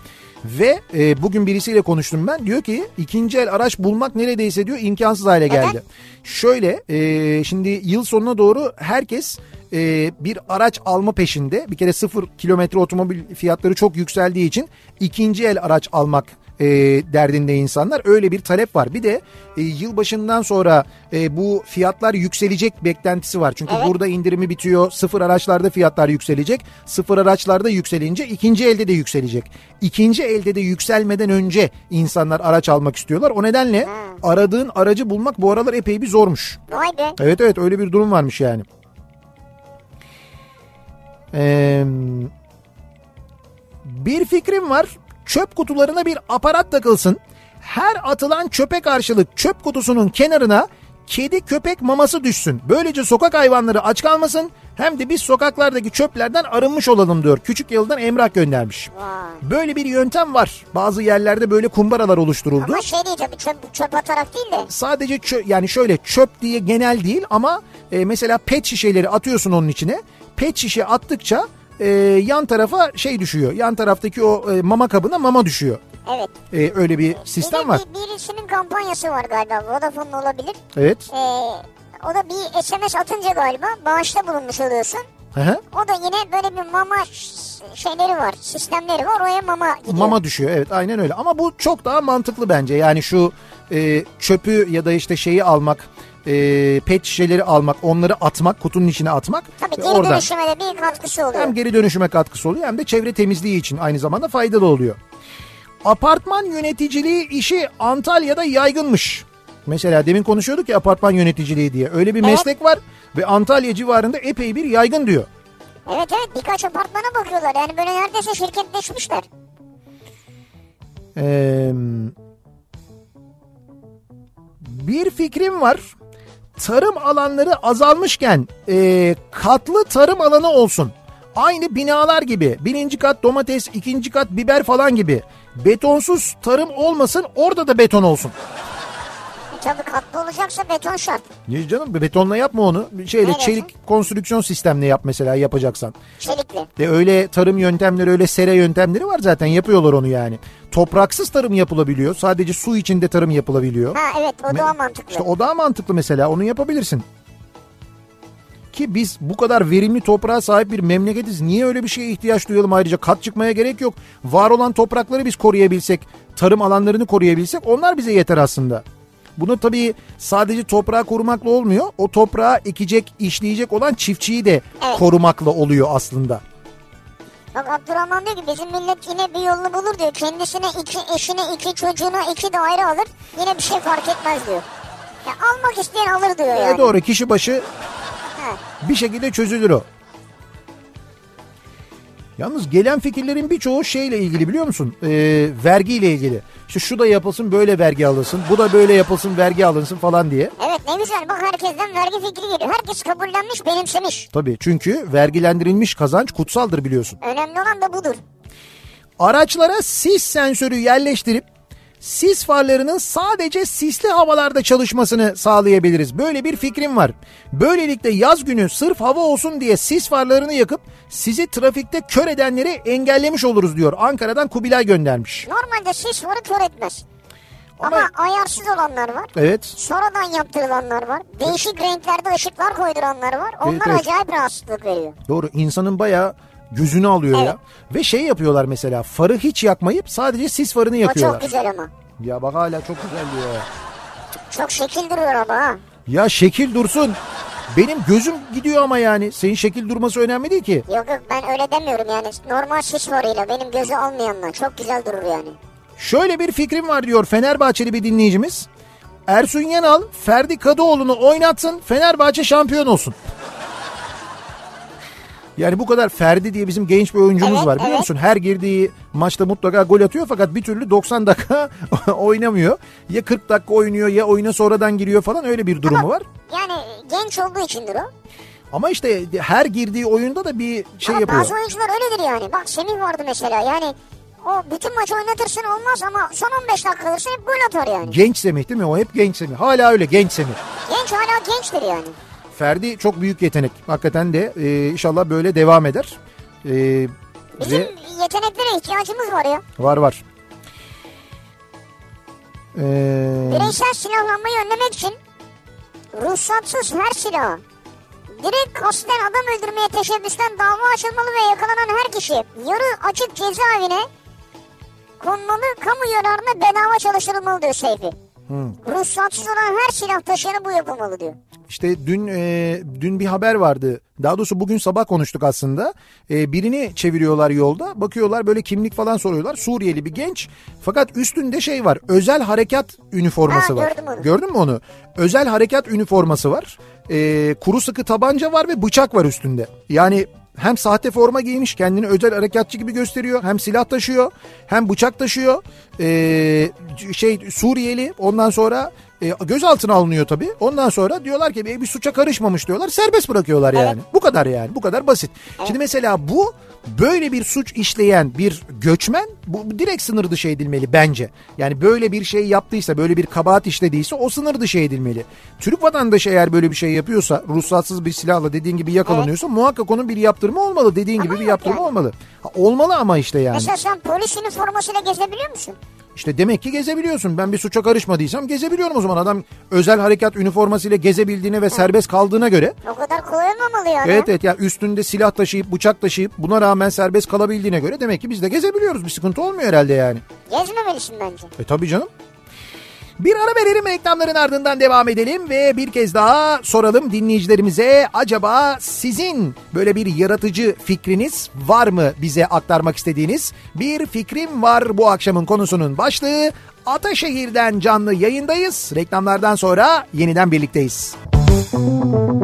Ve e, bugün birisiyle konuştum ben. Diyor ki ikinci el araç bulmak neredeyse diyor imkansız hale geldi. Neden? Şöyle e, şimdi yıl sonuna doğru herkes e, bir araç alma peşinde. Bir kere sıfır kilometre otomobil fiyatları çok yükseldiği için ikinci el araç almak e, derdinde insanlar. Öyle bir talep var. Bir de e, yılbaşından sonra e, bu fiyatlar yükselecek beklentisi var. Çünkü Evet. burada indirimi bitiyor. Sıfır araçlarda fiyatlar yükselecek. Sıfır araçlarda yükselince ikinci elde de yükselecek. İkinci elde de yükselmeden önce insanlar araç almak istiyorlar. O nedenle aradığın aracı bulmak bu aralar epey bir zormuş. Vay be. Evet evet öyle bir durum varmış yani. Ee, bir fikrim var. Çöp kutularına bir aparat takılsın. Her atılan çöpe karşılık çöp kutusunun kenarına kedi köpek maması düşsün. Böylece sokak hayvanları aç kalmasın. Hem de biz sokaklardaki çöplerden arınmış olalım diyor. Küçük yıldan Emrah göndermiş. Vay. Böyle bir yöntem var. Bazı yerlerde böyle kumbaralar oluşturuldu Ama şey değil tabii çöp, çöp atarak değil de. sadece çö- yani şöyle çöp diye genel değil ama e, mesela pet şişeleri atıyorsun onun içine. Pet şişe attıkça e, yan tarafa şey düşüyor. Yan taraftaki o e, mama kabına mama düşüyor. Evet. E, öyle bir Bir sistem de var. bir, birisinin kampanyası var galiba. Vodafone'un olabilir. Evet. Ee, o da bir SMS atınca galiba bağışta bulunmuş oluyorsun. Hı hı. O da yine böyle bir mama şeyleri var, sistemleri var. Oraya mama gidiyor. Mama düşüyor evet aynen öyle ama bu çok daha mantıklı bence yani şu e, çöpü ya da işte şeyi almak e, pet şişeleri almak onları atmak kutunun içine atmak Tabii geri oradan dönüşüme de bir katkısı oluyor. hem geri dönüşüme katkısı oluyor hem de çevre temizliği için aynı zamanda faydalı oluyor. Apartman yöneticiliği işi Antalya'da yaygınmış. Mesela demin konuşuyorduk ya apartman yöneticiliği diye. Öyle bir Evet. meslek var ve Antalya civarında epey bir yaygın diyor. Evet evet birkaç apartmana bakıyorlar. Yani böyle neredeyse şirketleşmişler. Ee, bir fikrim var. Tarım alanları azalmışken e, katlı tarım alanı olsun. Aynı binalar gibi. Birinci kat domates, ikinci kat biber falan gibi. Betonsuz tarım olmasın orada da beton olsun. Tabii katlı olacaksa beton şart. Niye canım betonla yapma onu. Şeyle Neyle çelik konstrüksiyon sistemle yap mesela yapacaksan. Çelikli. De öyle tarım yöntemleri öyle sere yöntemleri var zaten yapıyorlar onu yani. Topraksız tarım yapılabiliyor. Sadece su içinde tarım yapılabiliyor. Ha evet o daha mantıklı. İşte o daha mantıklı mesela onu yapabilirsin. Ki biz bu kadar verimli toprağa sahip bir memleketiz. Niye öyle bir şeye ihtiyaç duyalım ayrıca? Kat çıkmaya gerek yok. Var olan toprakları biz koruyabilsek, tarım alanlarını koruyabilsek onlar bize yeter aslında. Bunu tabii sadece toprağı korumakla olmuyor. O toprağı ekecek, işleyecek olan çiftçiyi de Evet. korumakla oluyor aslında. Bak Abdurrahman diyor ki bizim millet yine bir yolunu bulur diyor. Kendisine iki, eşine iki, çocuğuna iki daire alır. Yine bir şey fark etmez diyor. Ya almak isteyen alır diyor E yani. doğru kişi başı bir şekilde çözülür o. Yalnız gelen fikirlerin birçoğu şeyle ilgili biliyor musun? Ee, vergiyle ilgili. İşte şu da yapılsın böyle vergi alınsın. Bu da böyle yapılsın vergi alınsın falan diye. Evet ne güzel bak herkesten vergi fikri geliyor. Herkes kabullenmiş benimsemiş. Tabii çünkü vergilendirilmiş kazanç kutsaldır biliyorsun. Önemli olan da budur. Araçlara sis sensörü yerleştirip sis farlarının sadece sisli havalarda çalışmasını sağlayabiliriz. Böyle bir fikrim var. Böylelikle yaz günü sırf hava olsun diye sis farlarını yakıp sizi trafikte kör edenleri engellemiş oluruz diyor. Ankara'dan Kubilay göndermiş. Normalde sis farı kör etmez. Ama, Ama- ayarsız olanlar var. Evet. Sonradan yaptırılanlar var. Değişik renklerde ışıklar koyduranlar var. Onlar evet. acayip rahatsızlık veriyor. Doğru insanın bayağı gözünü alıyor ya. Evet. Ve şey yapıyorlar mesela farı hiç yakmayıp sadece sis farını O yakıyorlar. çok güzel ama. Ya bak hala çok güzel diyor ya. Çok şekil duruyor ama ha. Ya şekil dursun. Benim gözüm gidiyor ama yani. Senin şekil durması önemli değil ki. Yok yok ben öyle demiyorum yani. Normal sis farıyla benim gözü almayanla çok güzel durur yani. Şöyle bir fikrim var diyor Fenerbahçeli bir dinleyicimiz. Ersun Yanal Ferdi Kadıoğlu'nu oynatsın Fenerbahçe şampiyon olsun. Yani bu kadar Ferdi diye bizim genç bir oyuncumuz Evet, var biliyor evet. musun? Her girdiği maçta mutlaka gol atıyor fakat bir türlü 90 dakika [laughs] oynamıyor. Ya 40 dakika oynuyor ya oyuna sonradan giriyor falan öyle bir durumu var. Yani genç olduğu içindir o. Ama işte her girdiği oyunda da bir şey ama yapıyor. bazı oyuncular öyledir yani. Bak Semih vardı mesela yani. O bütün maçı oynatırsın olmaz ama son 15 dakika kalırsa hep gol atar yani. Genç Semih değil mi? O hep genç Semih. Hala öyle genç Semih. Genç hala gençtir yani. Ferdi çok büyük yetenek. Hakikaten de e, inşallah böyle devam eder. E, Bizim ve yeteneklere ihtiyacımız var ya. var var. E, Bireysel silahlanmayı önlemek için ruhsatsız her silah direkt kasten adam öldürmeye teşebbüsten dava açılmalı ve yakalanan her kişi yarı açık cezaevine konmalı kamu yararına bedava çalıştırılmalı diyor Seyfi. Ruhsatsız olan her silah taşıyana bu yapılmalı diyor. İşte dün e, dün bir haber vardı. Daha doğrusu bugün sabah konuştuk aslında. E, birini çeviriyorlar yolda. Bakıyorlar böyle kimlik falan soruyorlar. Suriyeli bir genç. Fakat üstünde şey var. Özel harekat üniforması Ha, var. gördüm onu. Gördün mü onu? Özel harekat üniforması var. E, kuru sıkı tabanca var ve bıçak var üstünde. Yani hem sahte forma giymiş kendini özel harekatçı gibi gösteriyor. Hem silah taşıyor hem bıçak taşıyor. E, şey Suriyeli ondan sonra e, gözaltına alınıyor tabii. Ondan sonra diyorlar ki "E, bir suça karışmamış diyorlar. Serbest bırakıyorlar yani. Bu kadar yani. Bu kadar basit. Şimdi mesela bu böyle bir suç işleyen bir göçmen bu direkt sınır dışı edilmeli bence. Yani böyle bir şey yaptıysa, böyle bir kabahat işlediyse o sınır dışı edilmeli. Türk vatandaşı eğer böyle bir şey yapıyorsa, ruhsatsız bir silahla dediğin gibi yakalanıyorsa muhakkak onun bir yaptırımı olmalı. Dediğin Ama gibi bir yaptırımı yani. olmalı. Ha, olmalı ama işte yani. Mesela sen polis üniformasıyla gezebiliyor musun? İşte demek ki gezebiliyorsun. Ben bir suça karışmadıysam gezebiliyorum o zaman. Adam özel harekat üniformasıyla gezebildiğine ve serbest kaldığına göre. O kadar kolay olmamalı yani. Evet evet ya üstünde silah taşıyıp bıçak taşıyıp buna rağmen serbest kalabildiğine göre demek ki biz de gezebiliyoruz. Bir sıkıntı olmuyor herhalde yani. Gezmemelisin bence. E tabii canım. Bir ara verelim reklamların ardından devam edelim ve bir kez daha soralım dinleyicilerimize acaba sizin böyle bir yaratıcı fikriniz var mı bize aktarmak istediğiniz? Bir fikrim var bu akşamın konusunun başlığı Ataşehir'den canlı yayındayız. Reklamlardan sonra yeniden birlikteyiz. Müzik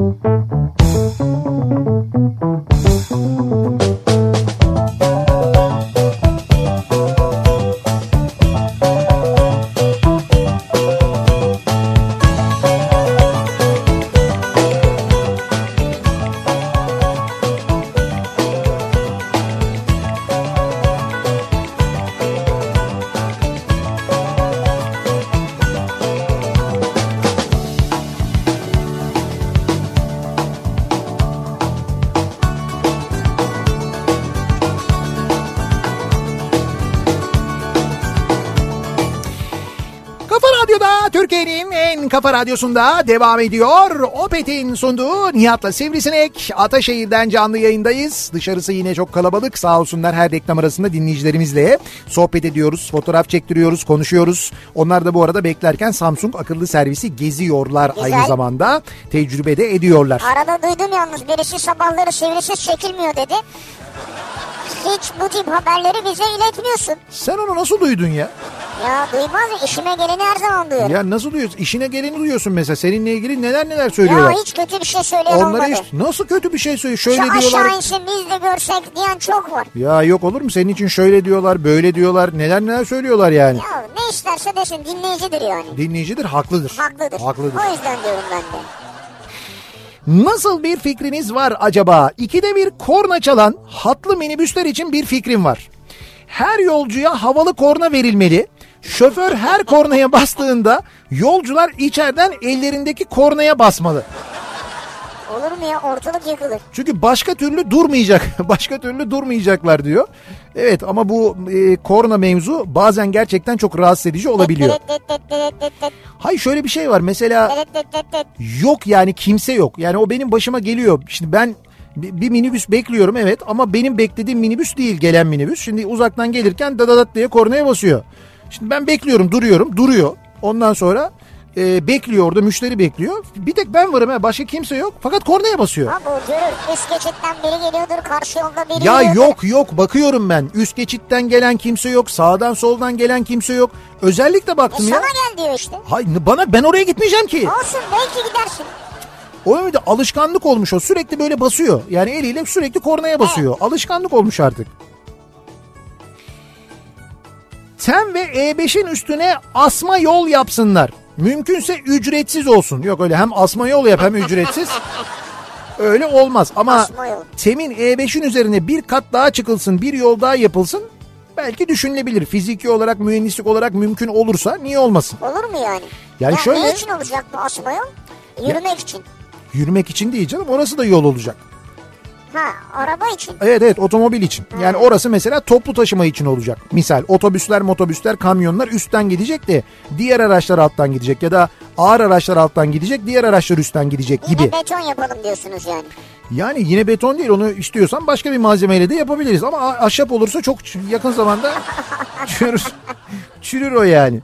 kafa radyosunda devam ediyor. Opet'in sunduğu Nihat'la Sivrisinek. Ataşehir'den canlı yayındayız. Dışarısı yine çok kalabalık. Sağ olsunlar her reklam arasında dinleyicilerimizle sohbet ediyoruz. Fotoğraf çektiriyoruz, konuşuyoruz. Onlar da bu arada beklerken Samsung akıllı servisi geziyorlar Güzel. aynı zamanda. Tecrübede ediyorlar. Arada duydum yalnız birisi sabahları sivrisiz çekilmiyor dedi. Hiç bu tip haberleri bize iletmiyorsun. Sen onu nasıl duydun ya? Ya duymaz mı? İşime geleni her zaman duyuyorum. Ya nasıl duyuyorsun? İşine geleni duyuyorsun mesela. Seninle ilgili neler neler Ya, söylüyorlar. hiç kötü bir şey söyleyen Onları olmadı. hiç nasıl kötü bir şey söylüyor? Şöyle Şu diyorlar. aşağı insin biz de görsek diyen çok var. Ya yok olur mu? Senin için şöyle diyorlar, böyle diyorlar. Neler neler söylüyorlar yani. Ya ne isterse desin dinleyicidir yani. Dinleyicidir, haklıdır. Haklıdır. Haklıdır. O yüzden diyorum ben de. Nasıl bir fikriniz var acaba? İkide bir korna çalan hatlı minibüsler için bir fikrim var. Her yolcuya havalı korna verilmeli. Şoför her kornaya bastığında yolcular içeriden ellerindeki kornaya basmalı. Olur mu ya ortalık yıkılır. Çünkü başka türlü durmayacak. [laughs] Başka türlü durmayacaklar diyor. Evet ama bu e, korna mevzu bazen gerçekten çok rahatsız edici olabiliyor. Hayır şöyle bir şey var. Mesela yok yani kimse yok. Yani o benim başıma geliyor. Şimdi ben bir minibüs bekliyorum evet ama benim beklediğim minibüs değil gelen minibüs. Şimdi uzaktan gelirken dadadat diye kornaya basıyor. Şimdi ben bekliyorum duruyorum duruyor. Ondan sonra e, bekliyor orada müşteri bekliyor. Bir tek ben varım ha başka kimse yok fakat kornaya basıyor. Ha bu görür. Üst geçitten biri geliyordur. Karşı yolda biri Ya geliyordur. yok yok bakıyorum ben. Üst geçitten gelen kimse yok. Sağdan soldan gelen kimse yok. Özellikle E baktım ya. sana gel diyor işte. Hayır bana ben oraya gitmeyeceğim ki. Olsun belki gidersin. O öyle de alışkanlık olmuş o. Sürekli böyle basıyor. Yani eliyle sürekli kornaya basıyor. Alışkanlık olmuş artık. TEM ve E5'in üstüne asma yol yapsınlar. Mümkünse ücretsiz olsun. Yok öyle hem asma yol yap hem ücretsiz. Öyle olmaz ama. TEM'in E5'in üzerine bir kat daha çıkılsın, bir yol daha yapılsın. Belki düşünülebilir. Fiziki olarak, mühendislik olarak mümkün olursa niye olmasın? Olur mu yani? Yani ya şöyle- Ne için olacak bu asma yol? Yürümek için. Yürümek için değil canım orası da yol olacak. Ha araba için. Evet evet otomobil için. Yani orası mesela toplu taşıma için olacak. Misal otobüsler, motobüsler, kamyonlar üstten gidecek de diğer araçlar alttan gidecek ya da ağır araçlar alttan gidecek, diğer araçlar üstten gidecek gibi. Yine beton yapalım diyorsunuz yani. Yani yine beton değil onu istiyorsan başka bir malzemeyle de yapabiliriz ama ahşap olursa çok yakın zamanda [laughs] çürür. Çürür o yani.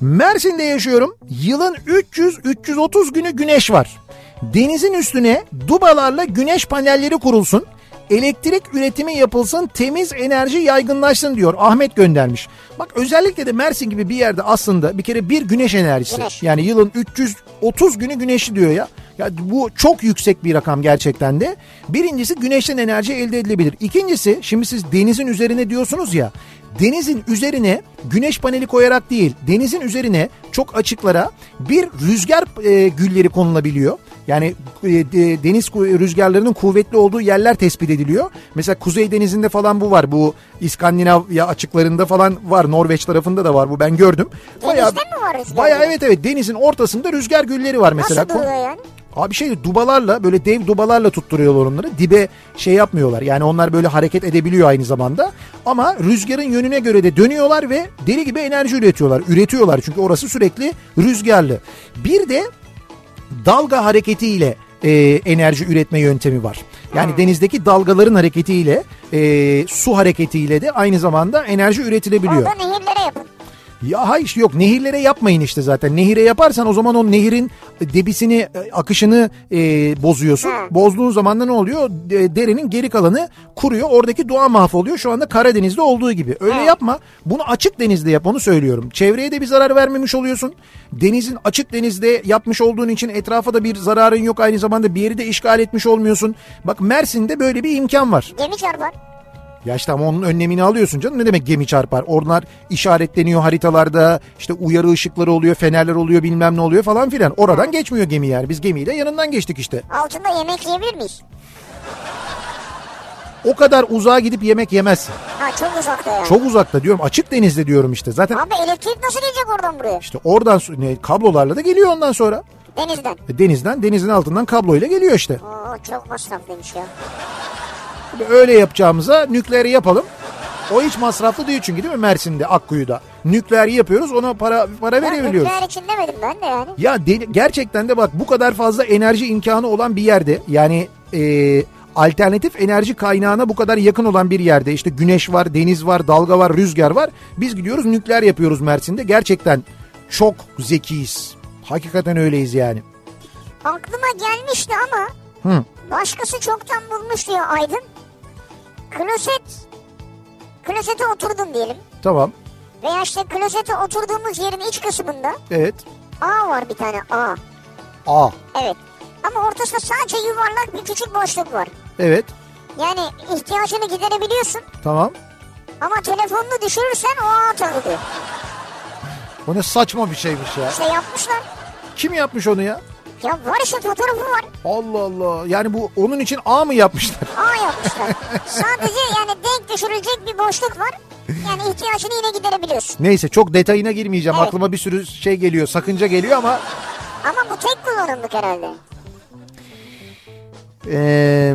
Mersin'de yaşıyorum. Yılın 300-330 günü güneş var. Denizin üstüne dubalarla güneş panelleri kurulsun. Elektrik üretimi yapılsın, temiz enerji yaygınlaşsın diyor. Ahmet göndermiş. Bak özellikle de Mersin gibi bir yerde aslında bir kere bir güneş enerjisi. Güneş. Yani yılın 330 günü güneşli diyor ya. Ya bu çok yüksek bir rakam gerçekten de. Birincisi güneşten enerji elde edilebilir. İkincisi şimdi siz denizin üzerine diyorsunuz ya. Denizin üzerine güneş paneli koyarak değil, denizin üzerine çok açıklara bir rüzgar e, gülleri konulabiliyor. Yani e, de- deniz rüzgarlarının kuvvetli olduğu yerler tespit ediliyor. Mesela Kuzey Denizi'nde falan bu var. Bu İskandinavya açıklarında falan var. Norveç tarafında da var bu ben gördüm. Denizde mi var rüzgar Bayağı evet evet denizin ortasında rüzgar gülleri var mesela. Nasıl duruyor yani? Abi şey dubalarla böyle dev dubalarla tutturuyorlar onları. Dibe şey yapmıyorlar. Yani onlar böyle hareket edebiliyor aynı zamanda. Ama rüzgarın yönüne göre de dönüyorlar ve deli gibi enerji üretiyorlar. Üretiyorlar çünkü orası sürekli rüzgarlı. Bir de dalga hareketiyle e, enerji üretme yöntemi var. Yani denizdeki dalgaların hareketiyle e, su hareketiyle de aynı zamanda enerji üretilebiliyor. Orada nehirlere yapın. Ya hayır yok nehirlere yapmayın işte zaten. Nehire yaparsan o zaman o nehirin debisini, e, akışını e, bozuyorsun. Hı. Bozduğun zaman da ne oluyor? De- derenin geri kalanı kuruyor. Oradaki doğa mahvoluyor. Şu anda Karadeniz'de olduğu gibi. Öyle Hı. yapma. Bunu açık denizde yap onu söylüyorum. Çevreye de bir zarar vermemiş oluyorsun. Denizin açık denizde yapmış olduğun için etrafa da bir zararın yok. Aynı zamanda bir yeri de işgal etmiş olmuyorsun. Bak Mersin'de böyle bir imkan var. Gemi çarpar. Ya işte ama onun önlemini alıyorsun canım. Ne demek gemi çarpar? Onlar işaretleniyor haritalarda. işte uyarı ışıkları oluyor, fenerler oluyor, bilmem ne oluyor falan filan. Oradan geçmiyor gemi yani. Biz gemiyle yanından geçtik işte. Altında yemek yiyebilir miyiz? O kadar uzağa gidip yemek yemezsin. Ha çok uzakta yani. Çok uzakta diyorum. Açık denizde diyorum işte. Zaten Abi elektrik nasıl gelecek oradan buraya? işte oradan ne, kablolarla da geliyor ondan sonra. Denizden. E, Denizden, denizin altından kabloyla geliyor işte. Oo çok masraflıymış ya. Öyle yapacağımıza nükleeri yapalım. O hiç masraflı değil çünkü değil mi Mersin'de Akkuyu'da. Nükleer yapıyoruz ona para para Ya verebiliyoruz. nükleer için demedim ben de yani. Ya deli- gerçekten de bak bu kadar fazla enerji imkanı olan bir yerde yani e, alternatif enerji kaynağına bu kadar yakın olan bir yerde işte güneş var, deniz var, dalga var, rüzgar var. Biz gidiyoruz nükleer yapıyoruz Mersin'de. Gerçekten çok zekiyiz. Hakikaten öyleyiz yani. Aklıma gelmişti ama Hı. başkası çoktan bulmuş diyor Aydın. Kloset, klosete oturdun diyelim. Tamam. Veya işte klosete oturduğumuz yerin iç kısmında Evet. A var bir tane A. A. Evet. Ama ortasında sadece yuvarlak bir küçük boşluk var. Evet. Yani ihtiyacını giderebiliyorsun Tamam. ama telefonunu düşürürsen o A takılıyor. O ne saçma bir şeymiş ya. İşte yapmışlar. Kim yapmış onu ya? Ya var işte fotoğrafı var. Allah Allah. Yani bu onun için A mı yapmışlar? A yapmışlar. Sadece yani denk düşürülecek bir boşluk var. Yani ihtiyacını yine giderebiliyorsun. Neyse çok detayına girmeyeceğim. Evet. Aklıma bir sürü şey geliyor. Sakınca geliyor ama Ama bu tek kullanımlık herhalde. Ee,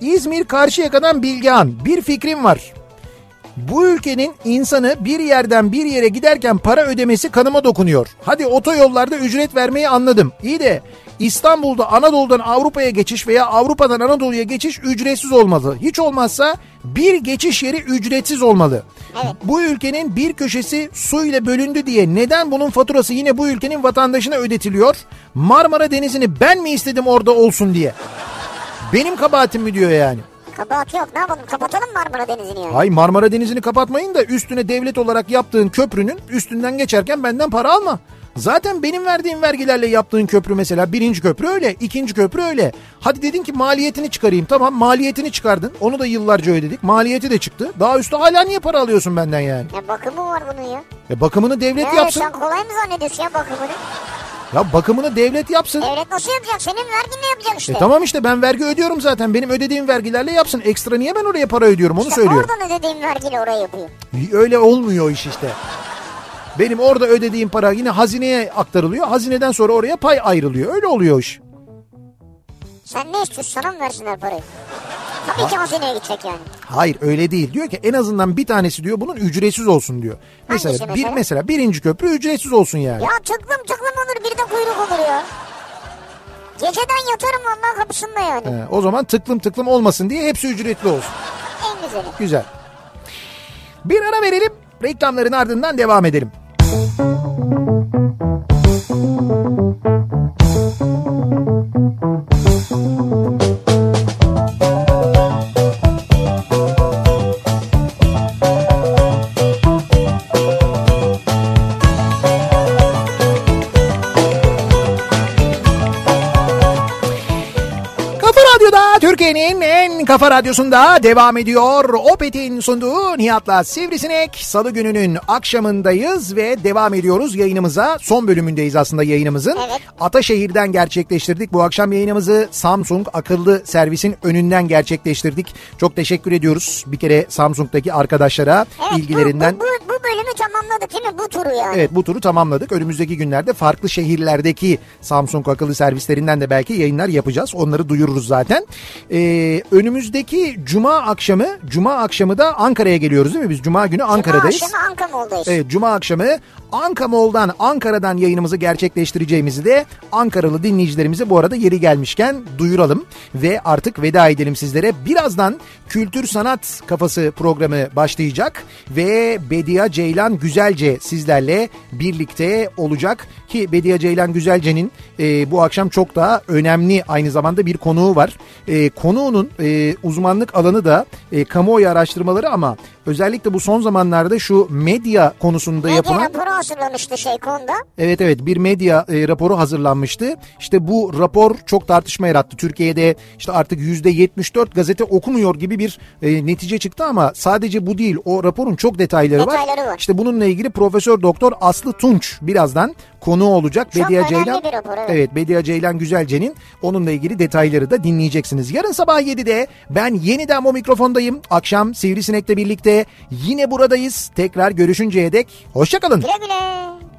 İzmir Karşıyaka'dan Bilgehan. Bir fikrim var. Bu ülkenin insanı bir yerden bir yere giderken para ödemesi kanıma dokunuyor. Hadi otoyollarda ücret vermeyi anladım. İyi de İstanbul'da Anadolu'dan Avrupa'ya geçiş veya Avrupa'dan Anadolu'ya geçiş ücretsiz olmalı. Hiç olmazsa bir geçiş yeri ücretsiz olmalı. Evet. Bu ülkenin bir köşesi su ile bölündü diye neden bunun faturası yine bu ülkenin vatandaşına ödetiliyor? Marmara Denizi'ni ben mi istedim orada olsun diye? Benim kabahatim mi diyor yani? Kabahat yok ne yapalım kapatalım Marmara Denizi'ni yani. Hay Marmara Denizi'ni kapatmayın da üstüne devlet olarak yaptığın köprünün üstünden geçerken benden para alma. Zaten benim verdiğim vergilerle yaptığın köprü mesela birinci köprü öyle, ikinci köprü öyle. Hadi dedin ki maliyetini çıkarayım. Tamam maliyetini çıkardın. Onu da yıllarca ödedik. Maliyeti de çıktı. Daha üstü hala niye para alıyorsun benden yani? Ya bakımı var bunun ya. E bakımını devlet Evet yapsın. sen kolay mı zannediyorsun ya bakımını? Ya bakımını devlet yapsın. Devlet nasıl yapacak? Senin verginle yapacak işte. E tamam işte ben vergi ödüyorum zaten. Benim ödediğim vergilerle yapsın. Ekstra niye ben oraya para ödüyorum onu İşte söylüyorum. oradan ödediğin vergiyle oraya yapıyor. Öyle olmuyor o iş işte. Benim orada ödediğim para yine hazineye aktarılıyor. Hazineden sonra oraya pay ayrılıyor. Öyle oluyor iş. Sen ne istiyorsun sana mı versinler parayı? Tabii ki hazineye gidecek yani. Hayır öyle değil. Diyor ki en azından bir tanesi diyor bunun ücretsiz olsun diyor. Mesela, Hangisi bir mesela? mesela birinci köprü ücretsiz olsun yani. Ya tıklım tıklım olur bir de kuyruk olur ya. Geceden yatarım vallahi kapısında yani. He, o zaman tıklım tıklım olmasın diye hepsi ücretli olsun. En güzeli. Güzel. Bir ara verelim. Reklamların ardından devam edelim. Kafa kafa radyosunda devam ediyor. Opet'in sunduğu Nihat'la Sivrisinek. Salı gününün akşamındayız ve devam ediyoruz yayınımıza. Son bölümündeyiz aslında yayınımızın. Evet. Ataşehir'den gerçekleştirdik. Bu akşam yayınımızı Samsung akıllı servisin önünden gerçekleştirdik. Çok teşekkür ediyoruz bir kere Samsung'daki arkadaşlara Evet ilgilerinden. bu, bu, bu bölümü tamamladık değil mi? Bu turu yani. Evet bu turu tamamladık. Önümüzdeki günlerde farklı şehirlerdeki Samsung akıllı servislerinden de belki yayınlar yapacağız. Onları duyururuz zaten. Ee, önümüzdeki cuma akşamı, cuma akşamı da Ankara'ya geliyoruz değil mi? Biz cuma günü Ankara'dayız. Cuma akşamı Anka Mall'dayız. Evet Cuma akşamı Anka Mall'dan Ankara'dan yayınımızı gerçekleştireceğimizi de Ankaralı dinleyicilerimize bu arada yeri gelmişken duyuralım. Ve artık veda edelim sizlere. Birazdan Kültür Sanat Kafası programı başlayacak. Ve Bediye Ceylan Güzelce sizlerle birlikte olacak. Ki Bediye Ceylan Güzelce'nin e, bu akşam çok daha önemli aynı zamanda bir konuğu var. E, konuğunun e, uzmanlık alanı da e, kamuoyu araştırmaları ama özellikle bu son zamanlarda şu medya konusunda Medya yapılan raporu hazırlamıştı şey konuda. Evet evet bir medya e, raporu hazırlanmıştı. İşte bu rapor çok tartışma yarattı. Türkiye'de işte artık %74 gazete okumuyor gibi bir e, netice çıktı ama sadece bu değil. O raporun çok detayları, Detayları var. İşte bununla ilgili Profesör Doktor Aslı Tunç birazdan konuğu olacak. Çok Bediye Ceylan bir rapor, evet. Evet Bediye Ceylan Güzelce'nin onunla ilgili detayları da dinleyeceksiniz. Yarın sabah 7'de ben yeniden bu mikrofondayım. Akşam Sivrisinek'le birlikte yine buradayız. Tekrar görüşünceye dek hoşçakalın. Güle güle.